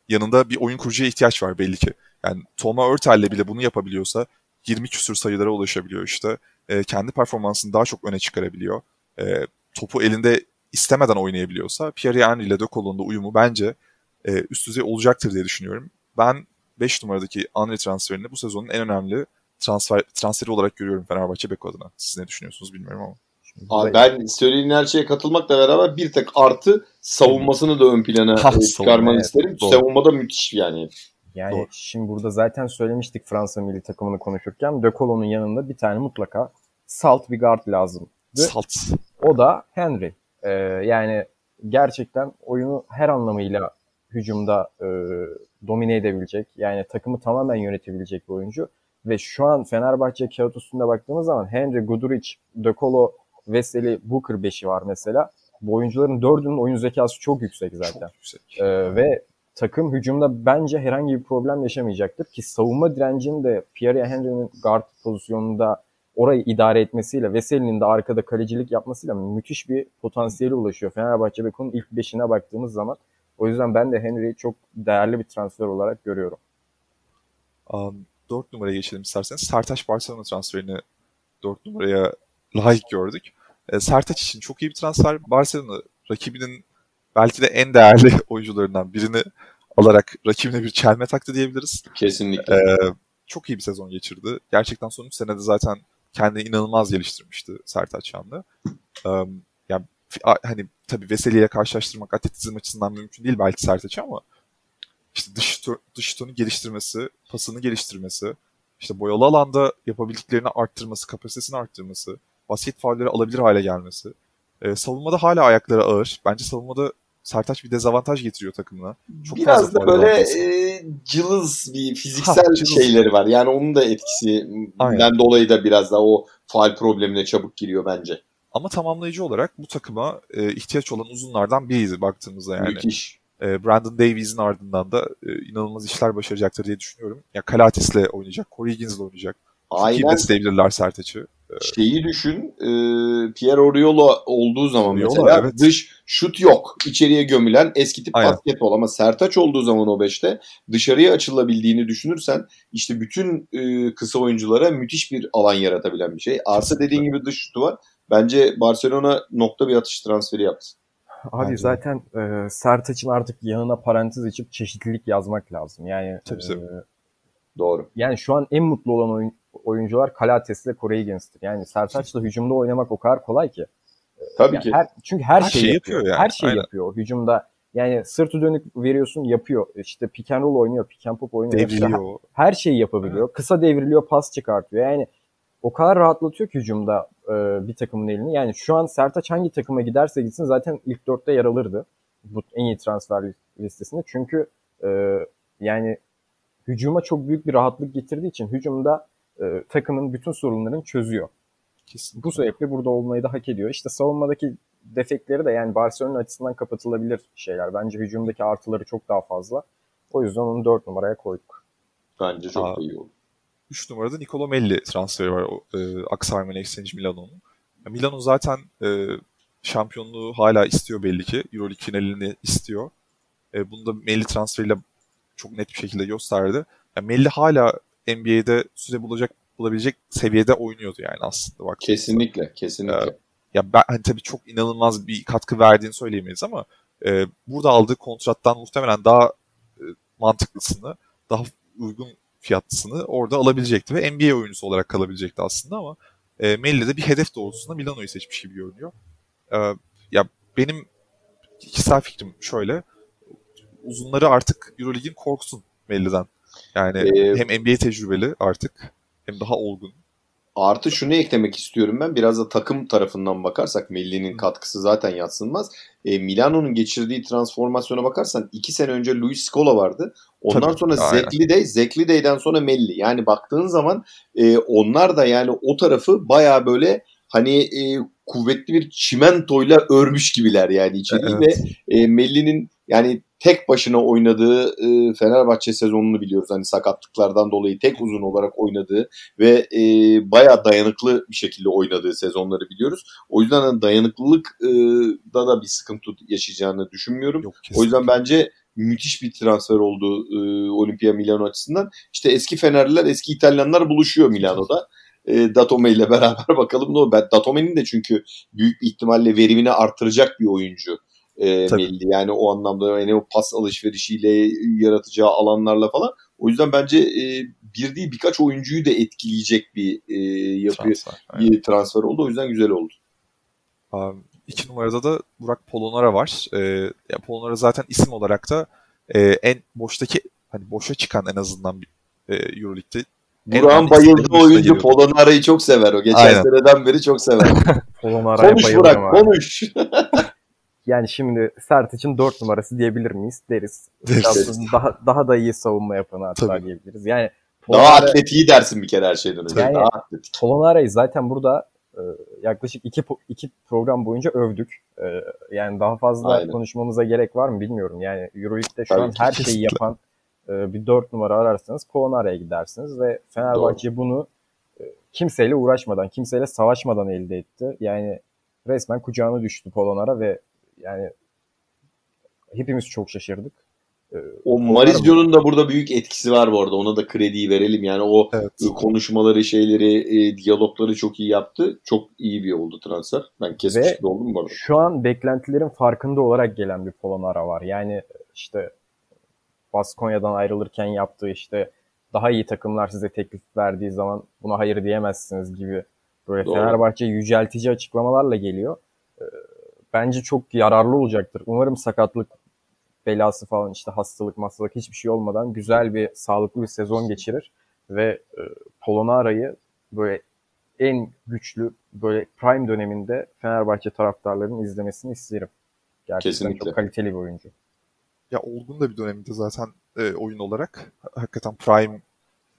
yanında bir oyun kurucuya ihtiyaç var belli ki. Yani Toma Örtel'le bile bunu yapabiliyorsa 20 küsür sayılara ulaşabiliyor işte. E, kendi performansını daha çok öne çıkarabiliyor. E, topu elinde istemeden oynayabiliyorsa Pierre Henry ile De Colo'nun uyumu bence e, üst düzey olacaktır diye düşünüyorum. Ben 5 numaradaki Henry transferini bu sezonun en önemli transfer transferi olarak görüyorum Fenerbahçe Beko adına. Siz ne düşünüyorsunuz bilmiyorum ama. Abi ben söylediğin her şeye katılmakla beraber bir tek artı savunmasını da ön plana ha, çıkarmanı evet, isterim. Doğru. Savunmada müthiş yani. Yani Doğru. şimdi burada zaten söylemiştik Fransa milli takımını konuşurken De Colo'nun yanında bir tane mutlaka salt bir guard lazım. Salt. O da Henry. Ee, yani gerçekten oyunu her anlamıyla hücumda e, domine edebilecek. Yani takımı tamamen yönetebilecek bir oyuncu. Ve şu an Fenerbahçe kağıt üstünde baktığımız zaman Henry, Guduric, De Colo, Veseli, Booker beşi var mesela. Bu oyuncuların dördünün oyun zekası çok yüksek zaten. Çok yüksek. Ee, ve takım hücumda bence herhangi bir problem yaşamayacaktır ki savunma direncinin de Pierre Henry'nin guard pozisyonunda orayı idare etmesiyle Veseli'nin de arkada kalecilik yapmasıyla müthiş bir potansiyeli ulaşıyor. Fenerbahçe Beko'nun ilk beşine baktığımız zaman. O yüzden ben de Henry'i çok değerli bir transfer olarak görüyorum. Um, 4 numaraya geçelim isterseniz. Sertaç Barcelona transferini 4 numaraya layık gördük. E, Sertaç için çok iyi bir transfer. Barcelona rakibinin belki de en değerli oyuncularından birini alarak rakibine bir çelme taktı diyebiliriz. Kesinlikle. E, çok iyi bir sezon geçirdi. Gerçekten son 3 senede zaten kendini inanılmaz geliştirmişti Sertaç Şanlı. E, yani hani tabii Veseli ile karşılaştırmak atletizm açısından mümkün değil belki Sertaç ama işte dış, dış tonu geliştirmesi, pasını geliştirmesi, işte boyalı alanda yapabildiklerini arttırması, kapasitesini arttırması, basket faulleri alabilir hale gelmesi. Ee, savunmada hala ayakları ağır. Bence savunmada Sertaç bir dezavantaj getiriyor takımına. Çok Biraz fazla da böyle e, cılız bir fiziksel ha, cılız. şeyleri var. Yani onun da etkisinden dolayı da biraz daha o faal problemine çabuk giriyor bence. Ama tamamlayıcı olarak bu takıma e, ihtiyaç olan uzunlardan biriydi baktığımızda yani. Müthiş. E, Brandon Davies'in ardından da e, inanılmaz işler başaracaktır diye düşünüyorum. Ya Kalatis'le oynayacak, Corey Higgins'le oynayacak. Aynen. Çok iyi besleyebilirler Sertaç'ı. Şeyi düşün, e, Pierre Oriolo olduğu zaman Oriolo, mesela evet. dış şut yok. İçeriye gömülen eski tip Aynen. basketbol ama Sertaç olduğu zaman o beşte dışarıya açılabildiğini düşünürsen işte bütün e, kısa oyunculara müthiş bir alan yaratabilen bir şey. Artı dediğin gibi dış şutu var. Bence Barcelona nokta bir atış transferi yaptı. Abi Bence. zaten e, Sertaç'ın artık yanına parantez açıp çeşitlilik yazmak lazım. Yani tabii, e, Doğru. Yani şu an en mutlu olan oyun, oyuncular Kalates ile Corey Higgins. Yani Sertaç'la hücumda oynamak o kadar kolay ki. Tabii yani ki. Her, çünkü her, her şeyi şey yapıyor. yapıyor yani. Her şeyi Aynen. yapıyor. Hücumda yani sırtı dönük veriyorsun yapıyor. İşte pick and roll oynuyor, pick and pop oynuyor. Devriliyor. Her, her şeyi yapabiliyor. Evet. Kısa devriliyor, pas çıkartıyor. Yani o kadar rahatlatıyor ki hücumda e, bir takımın elini. Yani şu an Sertaç hangi takıma giderse gitsin zaten ilk dörtte yer alırdı. Bu en iyi transfer listesinde. Çünkü e, yani hücuma çok büyük bir rahatlık getirdiği için hücumda e, takımın bütün sorunlarını çözüyor. Kesinlikle. Bu sebeple burada olmayı da hak ediyor. İşte savunmadaki defekleri de yani Barcelona açısından kapatılabilir şeyler. Bence hücumdaki artıları çok daha fazla. O yüzden onu 4 numaraya koyduk. Bence çok Aa, iyi oldu. 3 numarada Nicolo Melli transferi var e, Aksarmen Exchange Milano'nun. Milano zaten e, şampiyonluğu hala istiyor belli ki. Euroleague finalini istiyor. E, bunu da Melli transferiyle çok net bir şekilde gösterdi. Yani Melli hala NBA'de süre bulacak bulabilecek seviyede oynuyordu yani aslında. Bak. Kesinlikle, kesinlikle. Ee, ya ben hani tabii çok inanılmaz bir katkı verdiğini söyleyemeyiz ama e, burada aldığı kontrattan muhtemelen daha e, mantıklısını, daha uygun fiyatlısını orada alabilecekti ve NBA oyuncusu olarak kalabilecekti aslında ama e, Melli de bir hedef doğrultusunda Milano'yu seçmiş gibi görünüyor. E, ya benim kişisel fikrim şöyle uzunları artık Euroleague'in korksun Melli'den. Yani ee, hem NBA tecrübeli artık hem daha olgun. Artı şunu eklemek istiyorum ben. Biraz da takım tarafından bakarsak Melli'nin katkısı zaten yatsınmaz. E, Milano'nun geçirdiği transformasyona bakarsan iki sene önce Luis Scola vardı. Ondan Tabii, sonra Zekliday, Zekliday'den sonra Melli. Yani baktığın zaman e, onlar da yani o tarafı baya böyle hani e, kuvvetli bir çimentoyla örmüş gibiler yani içeriği evet. ve e, Melli'nin yani tek başına oynadığı e, Fenerbahçe sezonunu biliyoruz. Hani sakatlıklardan dolayı tek uzun olarak oynadığı ve e, bayağı dayanıklı bir şekilde oynadığı sezonları biliyoruz. O yüzden hani dayanıklılık e, da da bir sıkıntı yaşayacağını düşünmüyorum. Yok, o yüzden bence müthiş bir transfer oldu e, Olimpia Milano açısından. İşte eski Fenerliler, eski İtalyanlar buluşuyor Milano'da. E, Datome ile beraber bakalım ne olur. Datome'nin de çünkü büyük bir ihtimalle verimini artıracak bir oyuncu e, Melli. Yani o anlamda yani o pas alışverişiyle yaratacağı alanlarla falan. O yüzden bence e, bir değil birkaç oyuncuyu da etkileyecek bir e, yapı transfer, bir transfer oldu. O yüzden güzel oldu. Abi, iki numarada da Burak Polonara var. E, ya Polonara zaten isim olarak da e, en boştaki hani boşa çıkan en azından bir e, Euroleague'de Burak'ın bayıldığı oyuncu Polonara'yı çok sever o. Geçen Aynen. seneden beri çok sever. konuş Burak konuş. Yani şimdi Sert için 4 numarası diyebilir miyiz? Deriz. Deriz. Daha, daha da iyi savunma yapanı hatta Tabii. diyebiliriz. Yani Polonara, daha atletiği dersin bir kere her şeyden önce. Yani, daha atletik. Polonara'yı zaten burada e, yaklaşık iki, iki program boyunca övdük. E, yani daha fazla Aynen. konuşmamıza gerek var mı bilmiyorum. Yani Euroleague'de şu Tabii an her şeyi yapan e, bir 4 numara ararsanız Polonara'ya gidersiniz ve Fenerbahçe Doğru. bunu kimseyle uğraşmadan, kimseyle savaşmadan elde etti. Yani resmen kucağına düştü Polonara ve yani hepimiz çok şaşırdık. Ee, o Marizio'nun da burada büyük etkisi var bu arada. Ona da krediyi verelim. Yani o evet. konuşmaları, şeyleri, e, diyalogları çok iyi yaptı. Çok iyi bir oldu transfer. Ben kesmiştim oldum bu arada. Şu an beklentilerin farkında olarak gelen bir Polonara var. Yani işte Baskonya'dan ayrılırken yaptığı işte daha iyi takımlar size teklif verdiği zaman buna hayır diyemezsiniz gibi böyle Doğru. Fenerbahçe yüceltici açıklamalarla geliyor. Ee, bence çok yararlı olacaktır. Umarım sakatlık belası falan işte hastalık hastalık hiçbir şey olmadan güzel bir sağlıklı bir sezon geçirir ve e, Polonara'yı böyle en güçlü böyle prime döneminde Fenerbahçe taraftarlarının izlemesini isterim. Gerçekten Kesinlikle. çok kaliteli bir oyuncu. Ya olgun da bir döneminde zaten e, oyun olarak hakikaten prime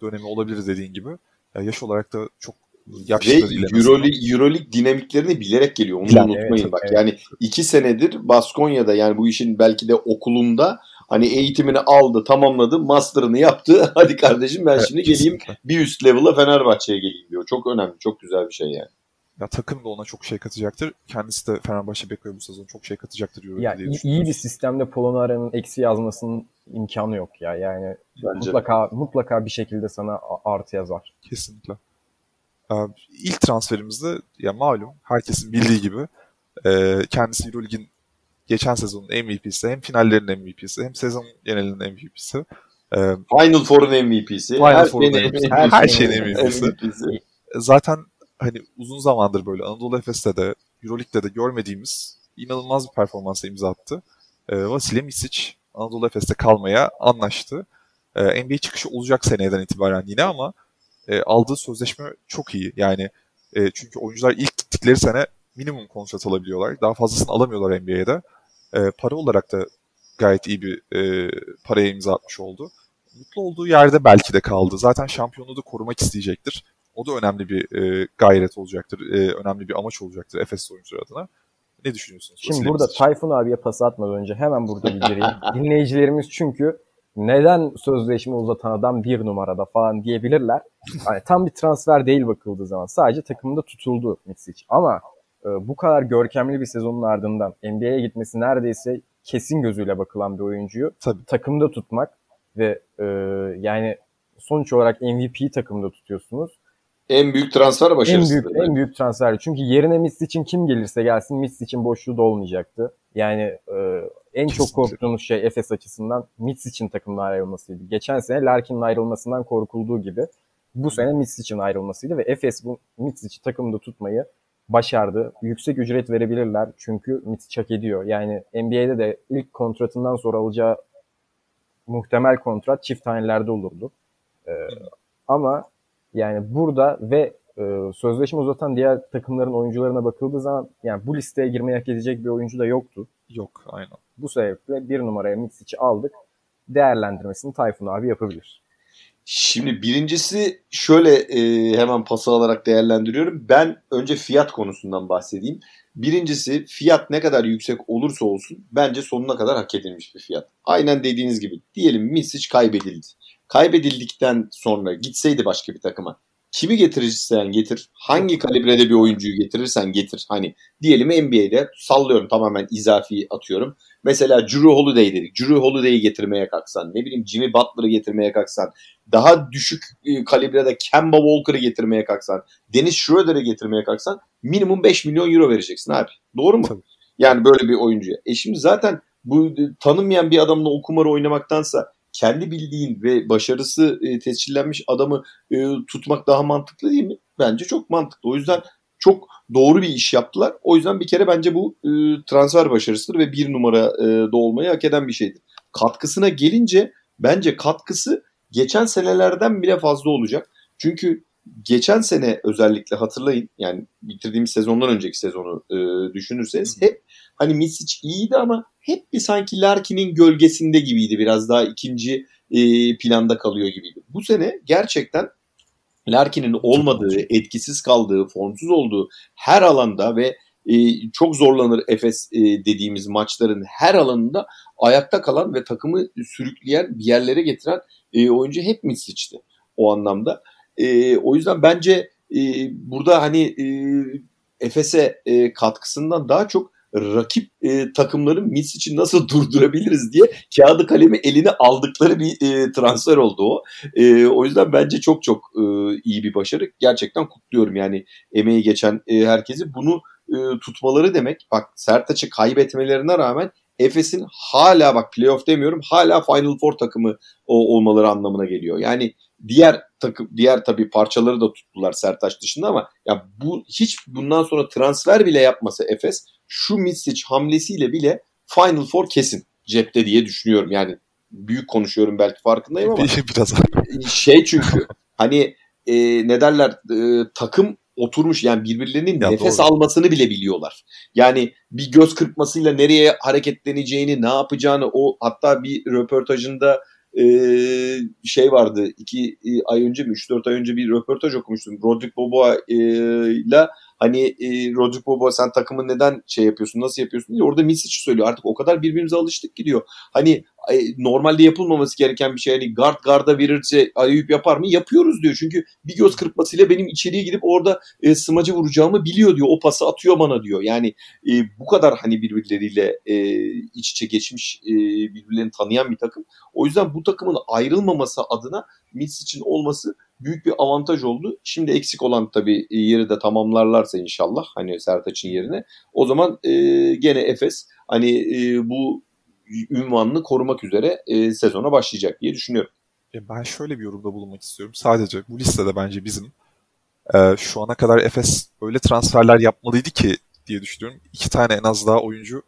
dönemi olabilir dediğin gibi. Ya yaş olarak da çok Ve Euroleague, Euroleague dinamiklerini bilerek geliyor. Onu yani, unutmayın evet, bak. Evet. Yani iki senedir Baskonya'da yani bu işin belki de okulunda hani eğitimini aldı, tamamladı, master'ını yaptı. Hadi kardeşim ben evet, şimdi geleyim bir üst level'a Fenerbahçe'ye geleyim diyor. Çok önemli, çok güzel bir şey yani. Ya takım da ona çok şey katacaktır. Kendisi de Fenerbahçe bekliyor bu sezon. Çok şey katacaktır ya, diye iyi bir sistemde Polonara'nın eksi yazmasının imkanı yok ya. Yani Bence. mutlaka mutlaka bir şekilde sana artı yazar. Kesinlikle. İlk transferimizde ya malum herkesin bildiği gibi e, kendisi Euroleague'in geçen sezonun MVP'si, hem finallerin MVP'si, hem sezon genelinin MVP'si. E, Final Four'un MVP'si. Final her Four'un MVP'si. Her, her şeyin MVP'si. MVP'si. Zaten hani uzun zamandır böyle Anadolu Efes'te de Euroleague'de de görmediğimiz inanılmaz bir performansa imza attı. E, Vasilya Misic Anadolu Efes'te kalmaya anlaştı. E, NBA çıkışı olacak seneden itibaren yine ama e, aldığı sözleşme çok iyi. Yani e, çünkü oyuncular ilk gittikleri sene minimum kontrat alabiliyorlar. Daha fazlasını alamıyorlar NBA'de. E, para olarak da gayet iyi bir e, paraya imza atmış oldu. Mutlu olduğu yerde belki de kaldı. Zaten şampiyonluğu da korumak isteyecektir. O da önemli bir e, gayret olacaktır. E, önemli bir amaç olacaktır Efes oyuncuları adına. Ne düşünüyorsunuz? Şimdi burada Tayfun abiye pas atmadan önce hemen burada bir gireyim. Dinleyicilerimiz çünkü neden sözleşme uzatan adam bir numarada falan diyebilirler. Yani tam bir transfer değil bakıldığı zaman. Sadece takımda tutuldu Mitsic. Ama e, bu kadar görkemli bir sezonun ardından NBA'ye gitmesi neredeyse kesin gözüyle bakılan bir oyuncuyu Tabii. takımda tutmak ve e, yani sonuç olarak MVP takımda tutuyorsunuz. En büyük transfer başarısı. En büyük, en büyük transfer. Çünkü yerine Misic'in kim gelirse gelsin Misic'in boşluğu da olmayacaktı. Yani e, en çok korktuğumuz şey Efes açısından Mitsic'in takımdan ayrılmasıydı. Geçen sene Larkin'in ayrılmasından korkulduğu gibi bu sene Mitsic'in ayrılmasıydı ve Efes bu Mitsic'i takımda tutmayı başardı. Yüksek ücret verebilirler çünkü Mitsic hak ediyor. Yani NBA'de de ilk kontratından sonra alacağı muhtemel kontrat çift tanelerde olurdu. Ee, ama yani burada ve e, sözleşme uzatan diğer takımların oyuncularına bakıldığı zaman yani bu listeye girmeye hak edecek bir oyuncu da yoktu. Yok aynen. Bu sebeple bir numaraya Mitsic'i aldık. Değerlendirmesini Tayfun abi yapabilir. Şimdi birincisi şöyle e, hemen pası alarak değerlendiriyorum. Ben önce fiyat konusundan bahsedeyim. Birincisi fiyat ne kadar yüksek olursa olsun bence sonuna kadar hak edilmiş bir fiyat. Aynen dediğiniz gibi diyelim Misic kaybedildi. Kaybedildikten sonra gitseydi başka bir takıma kimi getirirsen getir, hangi kalibrede bir oyuncuyu getirirsen getir. Hani diyelim NBA'de sallıyorum tamamen izafi atıyorum. Mesela Drew Holiday dedik. Drew Holiday'i getirmeye kalksan, ne bileyim Jimmy Butler'ı getirmeye kalksan, daha düşük e, kalibrede Kemba Walker'ı getirmeye kalksan, Dennis Schroeder'ı getirmeye kalksan minimum 5 milyon euro vereceksin abi. Doğru mu? Tabii. Yani böyle bir oyuncuya. E şimdi zaten bu e, tanınmayan bir adamla o kumarı oynamaktansa kendi bildiğin ve başarısı e, tescillenmiş adamı e, tutmak daha mantıklı değil mi? Bence çok mantıklı. O yüzden çok doğru bir iş yaptılar. O yüzden bir kere bence bu e, transfer başarısıdır ve bir numara e, da olmayı hak eden bir şeydir. Katkısına gelince bence katkısı geçen senelerden bile fazla olacak. Çünkü geçen sene özellikle hatırlayın yani bitirdiğimiz sezondan önceki sezonu e, düşünürseniz hep hani Misic iyiydi ama hep bir sanki Larkin'in gölgesinde gibiydi. Biraz daha ikinci e, planda kalıyor gibiydi. Bu sene gerçekten Larkin'in olmadığı, etkisiz kaldığı, formsuz olduğu her alanda ve e, çok zorlanır Efes e, dediğimiz maçların her alanında ayakta kalan ve takımı sürükleyen bir yerlere getiren e, oyuncu hep Misic'ti o anlamda. E, o yüzden bence e, burada hani e, Efes'e e, katkısından daha çok rakip e, takımların Mitch için nasıl durdurabiliriz diye kağıdı kalemi eline aldıkları bir e, transfer oldu o. E, o yüzden bence çok çok e, iyi bir başarı. Gerçekten kutluyorum yani emeği geçen e, herkesi. Bunu e, tutmaları demek bak Sertaç'ı kaybetmelerine rağmen Efes'in hala bak playoff demiyorum hala Final Four takımı o, olmaları anlamına geliyor. Yani diğer takım diğer tabii parçaları da tuttular Sertaç dışında ama ya bu hiç bundan sonra transfer bile yapmasa Efes şu Misic hamlesiyle bile Final Four kesin cepte diye düşünüyorum. Yani büyük konuşuyorum belki farkındayım ama biraz şey çünkü hani e, ne derler e, takım oturmuş yani birbirlerinin ya nefes doğru. almasını bile biliyorlar. Yani bir göz kırpmasıyla nereye hareketleneceğini, ne yapacağını o hatta bir röportajında e, şey vardı iki ay önce mi 3-4 ay önce bir röportaj okumuştum. Rodrik Boboa ile hani e, Rodrik Bobo sen takımı neden şey yapıyorsun nasıl yapıyorsun diye orada Misic söylüyor. Artık o kadar birbirimize alıştık gidiyor. Hani e, normalde yapılmaması gereken bir şey. Hani guard garda verirse ayıp yapar mı? Yapıyoruz diyor. Çünkü bir göz kırpmasıyla benim içeriye gidip orada e, smacı vuracağımı biliyor diyor. O pası atıyor bana diyor. Yani e, bu kadar hani birbirleriyle e, iç içe geçmiş e, birbirlerini tanıyan bir takım. O yüzden bu takımın ayrılmaması adına Misic'in olması büyük bir avantaj oldu. Şimdi eksik olan tabii yeri de tamamlarlarsa inşallah hani Sertaç'ın yerine o zaman e, gene Efes hani e, bu ünvanını korumak üzere e, sezona başlayacak diye düşünüyorum. E, ben şöyle bir yorumda bulunmak istiyorum. Sadece bu listede bence bizim e, şu ana kadar Efes öyle transferler yapmalıydı ki diye düşünüyorum. İki tane en az daha oyuncu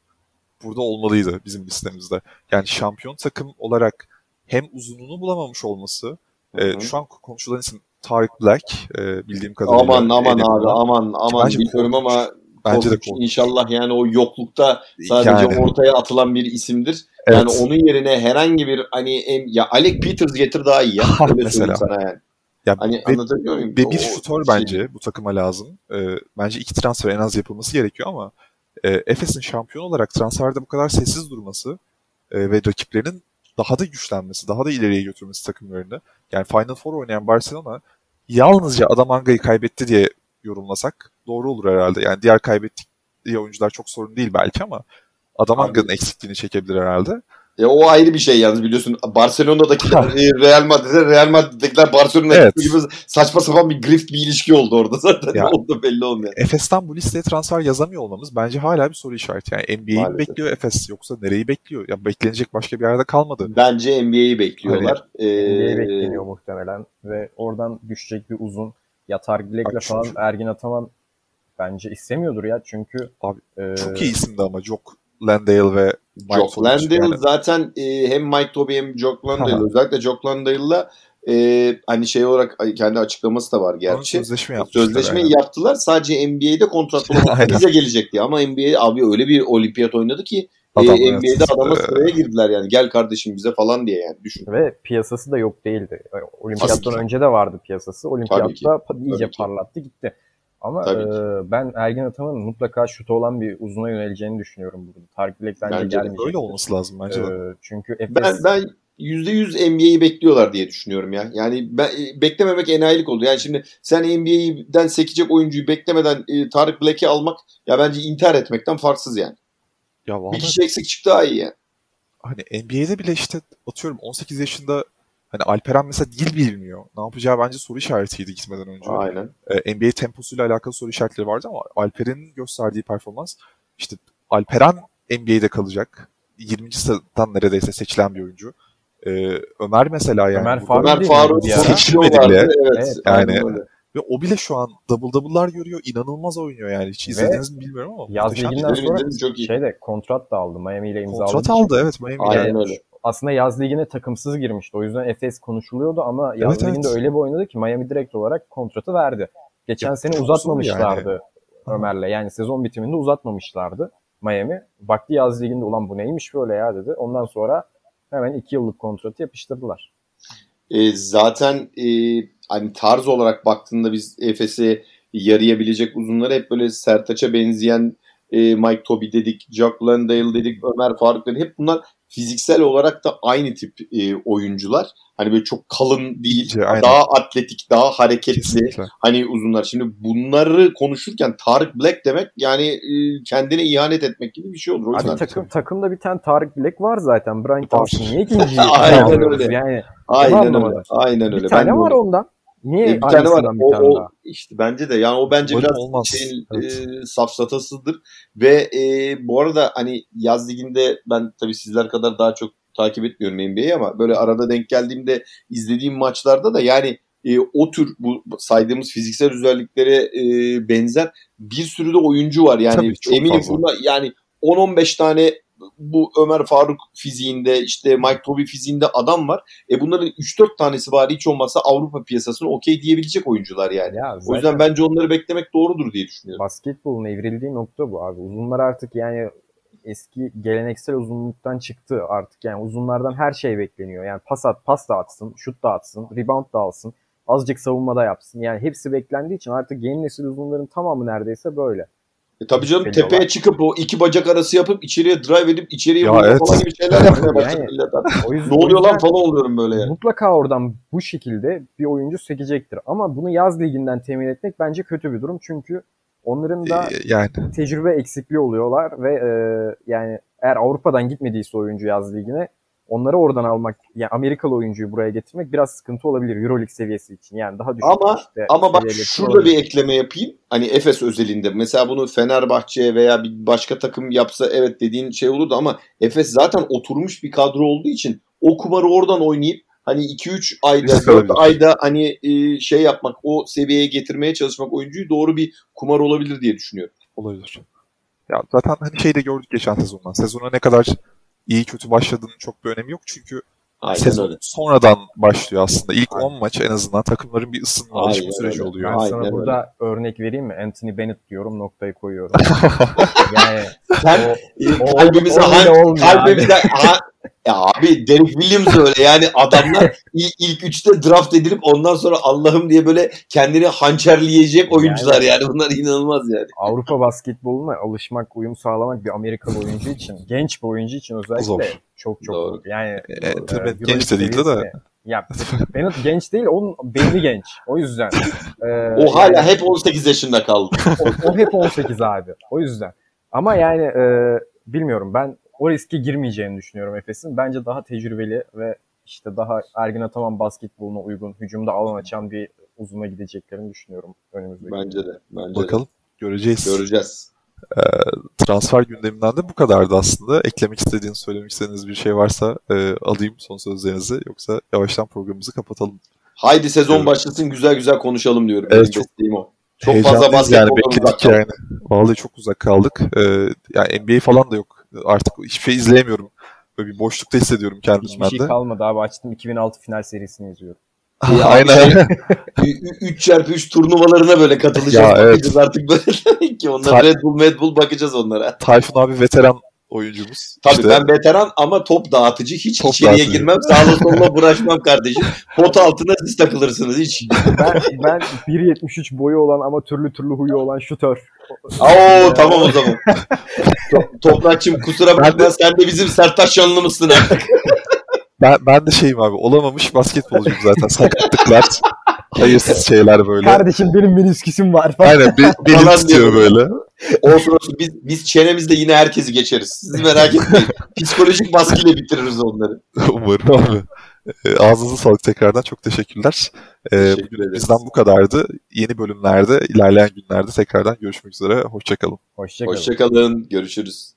burada olmalıydı bizim listemizde. Yani şampiyon takım olarak hem uzunluğunu bulamamış olması e, şu an konuşulan isim Tarık Black e, bildiğim kadarıyla. Aman aman abi aman aman bilmiyorum ama Bence de korkunç. İnşallah yani o yoklukta sadece yani. ortaya atılan bir isimdir. Evet. Yani onun yerine herhangi bir hani ya Alec Peters getir daha iyi ya. Öyle Mesela. sana yani. Ya hani ve, anlatabiliyor muyum? Ve bir şutör şey... bence bu takıma lazım. Ee, bence iki transfer en az yapılması gerekiyor ama e, Efes'in şampiyon olarak transferde bu kadar sessiz durması e, ve rakiplerinin daha da güçlenmesi, daha da ileriye götürmesi takımlarını. Yani Final Four oynayan Barcelona yalnızca Adamanga'yı kaybetti diye yorumlasak doğru olur herhalde. Yani diğer kaybettiği oyuncular çok sorun değil belki ama Adamanga'nın eksikliğini çekebilir herhalde. Ya o ayrı bir şey yalnız biliyorsun. Barcelona'daki Real Madrid'e Real Madrid'dekiler Barcelona evet. gibi saçma sapan bir grift bir ilişki oldu orada zaten. Ya, oldu belli olmuyor. Efes'ten bu listeye transfer yazamıyor olmamız bence hala bir soru işareti. Yani NBA'yi mi bekliyor Efes yoksa nereyi bekliyor? Ya beklenecek başka bir yerde kalmadı. Bence NBA'yi bekliyorlar. Hani, ee... NBA bekleniyor muhtemelen ve oradan düşecek bir uzun Yatar Bilek'le falan Ergin Ataman bence istemiyordur ya çünkü abi e... çok iyi isimdi ama çok Landale ve Mike Jock Landale yani. zaten e, hem Mike Toby hem Jock Landale özellikle Jock Landale'la e, hani şey olarak kendi açıklaması da var gerçi. Sözleşme Sözleşmeyi yani. yaptılar. Sadece NBA'de kontrat bize gelecek diye. Ama NBA abi öyle bir olimpiyat oynadı ki Adam, e, NBA'de evet. adama sıraya girdiler yani. Gel kardeşim bize falan diye yani düşün. Ve piyasası da yok değildi. Olimpiyattan önce de vardı piyasası. Olimpiyatta iyice parlattı gitti. Ama e, ben Ergin Ataman'ın mutlaka şutu olan bir uzuna yöneleceğini düşünüyorum burada. Tarık Bilek bence, bence gelmeyecek. Öyle olması lazım bence de. E, çünkü Efes... Ben, ben %100 NBA'yi bekliyorlar diye düşünüyorum ya. Yani ben, e, beklememek enayilik oldu. Yani şimdi sen NBA'den sekecek oyuncuyu beklemeden e, Tarık Black'i almak ya bence intihar etmekten farksız yani. Ya vallahi... Bir kişi eksik çıktı daha iyi yani. Hani NBA'de bile işte atıyorum 18 yaşında hani Alperen mesela dil bilmiyor. Ne yapacağı bence soru işaretiydi gitmeden önce. Aynen. Ee, NBA temposuyla alakalı soru işaretleri vardı ama Alperen'in gösterdiği performans işte Alperen NBA'de kalacak. 20. sıradan neredeyse seçilen bir oyuncu. Ee, Ömer mesela yani. Ömer Faruk, Ömer Faruk seçilmedi bile. Evet, evet, yani ve o bile şu an double double'lar görüyor. inanılmaz oynuyor yani. Hiç izlediniz mi bilmiyorum ama. Yaz liginden sonra çok iyi. şeyde kontrat da aldı. Miami ile imzaladı. Kontrat aldı evet Miami ile. Aynen öyle. Aslında yaz ligine takımsız girmişti. O yüzden Efes konuşuluyordu ama yaz evet, liginde evet. öyle bir oynadı ki Miami direkt olarak kontratı verdi. Geçen ya, sene uzatmamışlardı yani. Ömer'le. Yani sezon bitiminde uzatmamışlardı Miami. Baktı yaz liginde ulan bu neymiş böyle ya dedi. Ondan sonra hemen iki yıllık kontratı yapıştırdılar. E, zaten e, hani tarz olarak baktığında biz Efes'e yarayabilecek uzunları hep böyle Sertaç'a benzeyen e, Mike Toby dedik, Jack Landale dedik, Ömer Faruk dedik. Hep bunlar fiziksel olarak da aynı tip e, oyuncular. Hani böyle çok kalın değil, İyice, daha atletik, daha hareketli Kesinlikle. hani uzunlar. Şimdi bunları konuşurken Tarık Black demek yani e, kendine ihanet etmek gibi bir şey olur. O Abi takım, takımda bir tane Tarık Black var zaten. Brian Thompson niye ikinciyi? Aynen öyle. Yani, Aynen öyle. Aynen öyle. Bir tane ben var ondan. Niye e, bir tane var. Bir o, tane o, daha? işte bence de yani o bence Böyle biraz olmaz. şeyin evet. e, safsatasıdır ve e, bu arada hani yaz liginde ben tabii sizler kadar daha çok takip etmiyorum NBA'yi ama böyle arada denk geldiğimde izlediğim maçlarda da yani e, o tür bu saydığımız fiziksel özelliklere e, benzer bir sürü de oyuncu var. Yani Tabii, eminim buna yani 10-15 tane bu Ömer Faruk fiziğinde işte Mike Toby fiziğinde adam var. E bunların 3-4 tanesi bari hiç olmazsa Avrupa piyasasını okey diyebilecek oyuncular yani. Ya o yüzden bence onları beklemek doğrudur diye düşünüyorum. Basketbolun evrildiği nokta bu abi. Uzunlar artık yani eski geleneksel uzunluktan çıktı artık. Yani uzunlardan her şey bekleniyor. Yani pas at, pas da atsın, şut da atsın, rebound da alsın, azıcık savunmada yapsın. Yani hepsi beklendiği için artık yeni nesil uzunların tamamı neredeyse böyle. E tabii canım tepeye çıkıp o iki bacak arası yapıp içeriye drive edip içeriye vurma evet. falan gibi şeyler yapmaya başladı yani, millet. O yüzden, ne oluyor lan falan oluyorum böyle yani. Mutlaka oradan bu şekilde bir oyuncu sekecektir. Ama bunu yaz liginden temin etmek bence kötü bir durum. Çünkü onların da e, yani. tecrübe eksikliği oluyorlar ve e, yani eğer Avrupa'dan gitmediyse oyuncu yaz ligine onları oradan almak yani Amerikalı oyuncuyu buraya getirmek biraz sıkıntı olabilir Euroleague seviyesi için. Yani daha düşük ama, işte Ama bak şurada bir ekleme yapayım. Hani Efes özelinde mesela bunu Fenerbahçe veya bir başka takım yapsa evet dediğin şey olurdu ama Efes zaten oturmuş bir kadro olduğu için o kumarı oradan oynayıp hani 2-3 ayda 4 ayda hani e, şey yapmak o seviyeye getirmeye çalışmak oyuncuyu doğru bir kumar olabilir diye düşünüyorum. Olabilir. Ya zaten hani şey de gördük geçen sezondan. Sezona ne kadar iyi kötü başladığının çok bir önemi yok çünkü Aynen sezon öyle. sonradan başlıyor aslında. İlk Aynen. 10 maç en azından takımların bir ısınma Aynen alışma süreci öyle. oluyor. Ben Aynen sana öyle. burada örnek vereyim mi? Anthony Bennett diyorum noktayı koyuyorum. yani sen o, o, kalbimize, o, kalbimize ha, ya abi Derek Williams öyle yani adamlar ilk, ilk üçte draft edilip ondan sonra Allah'ım diye böyle kendini hançerleyecek oyuncular yani, yani bunlar inanılmaz yani. Avrupa basketboluna alışmak, uyum sağlamak bir Amerikalı oyuncu için, genç bir oyuncu için özellikle zor. çok çok zor. Yani e, e, tabii e, genç de değildi de. Ya Bennett genç değil, onun beyni genç. O yüzden. E, o hala yani, hep 18 yaşında kaldı. o, o hep 18 abi. O yüzden. Ama yani e, bilmiyorum ben o riske girmeyeceğini düşünüyorum Efes'in. Bence daha tecrübeli ve işte daha Ergin Ataman basketboluna uygun, hücumda alan açan bir uzuna gideceklerini düşünüyorum önümüzdeki. Bence de. Bence Bakalım. De. Göreceğiz. Göreceğiz. Ee, transfer gündeminden de bu kadardı aslında. Eklemek istediğiniz, söylemek istediğiniz bir şey varsa e, alayım son sözlerinizi. Yoksa yavaştan programımızı kapatalım. Haydi sezon evet. başlasın güzel güzel konuşalım diyorum. Evet, çok, o. Çok fazla basketbol yani bekledik yani. Vallahi çok uzak kaldık. Ee, yani NBA falan da yok artık hiçbir şey izleyemiyorum. Böyle bir boşlukta hissediyorum kendimi Hiçbir şey kalmadı abi. Açtım 2006 final serisini izliyorum. Aynen. 3 çarpı 3 turnuvalarına böyle katılacağız. Ya, evet. Artık böyle ki onlar Red Bull, Red Bull bakacağız onlara. Tayfun abi veteran oyuncumuz. Tabii işte, ben veteran ama top dağıtıcı. Hiç top içeriye dağıtıcı. girmem. Sağla solla bıraşmam kardeşim. Pot altına siz takılırsınız hiç. Ben, ben 1.73 boyu olan ama türlü türlü huyu olan şutör. Oo tamam o zaman. Toprakçım kusura bakma sen de bizim Sertaç yanlımızsın artık. ben, ben de şeyim abi olamamış basketbolcuyum zaten sakatlıklar. Hayırsız şeyler böyle. Kardeşim benim menisküsüm var. Aynen be, benim tutuyor böyle. Olsun olsun biz, biz çenemizde yine herkesi geçeriz. Siz merak etmeyin. Psikolojik baskıyla bitiririz onları. Umarım abi. E, ağzınıza sağlık tekrardan. Çok teşekkürler. E, Teşekkür ederiz. Bizden bu kadardı. Yeni bölümlerde, ilerleyen günlerde tekrardan görüşmek üzere. Hoşçakalın. Hoşçakalın. Hoşçakalın. Görüşürüz.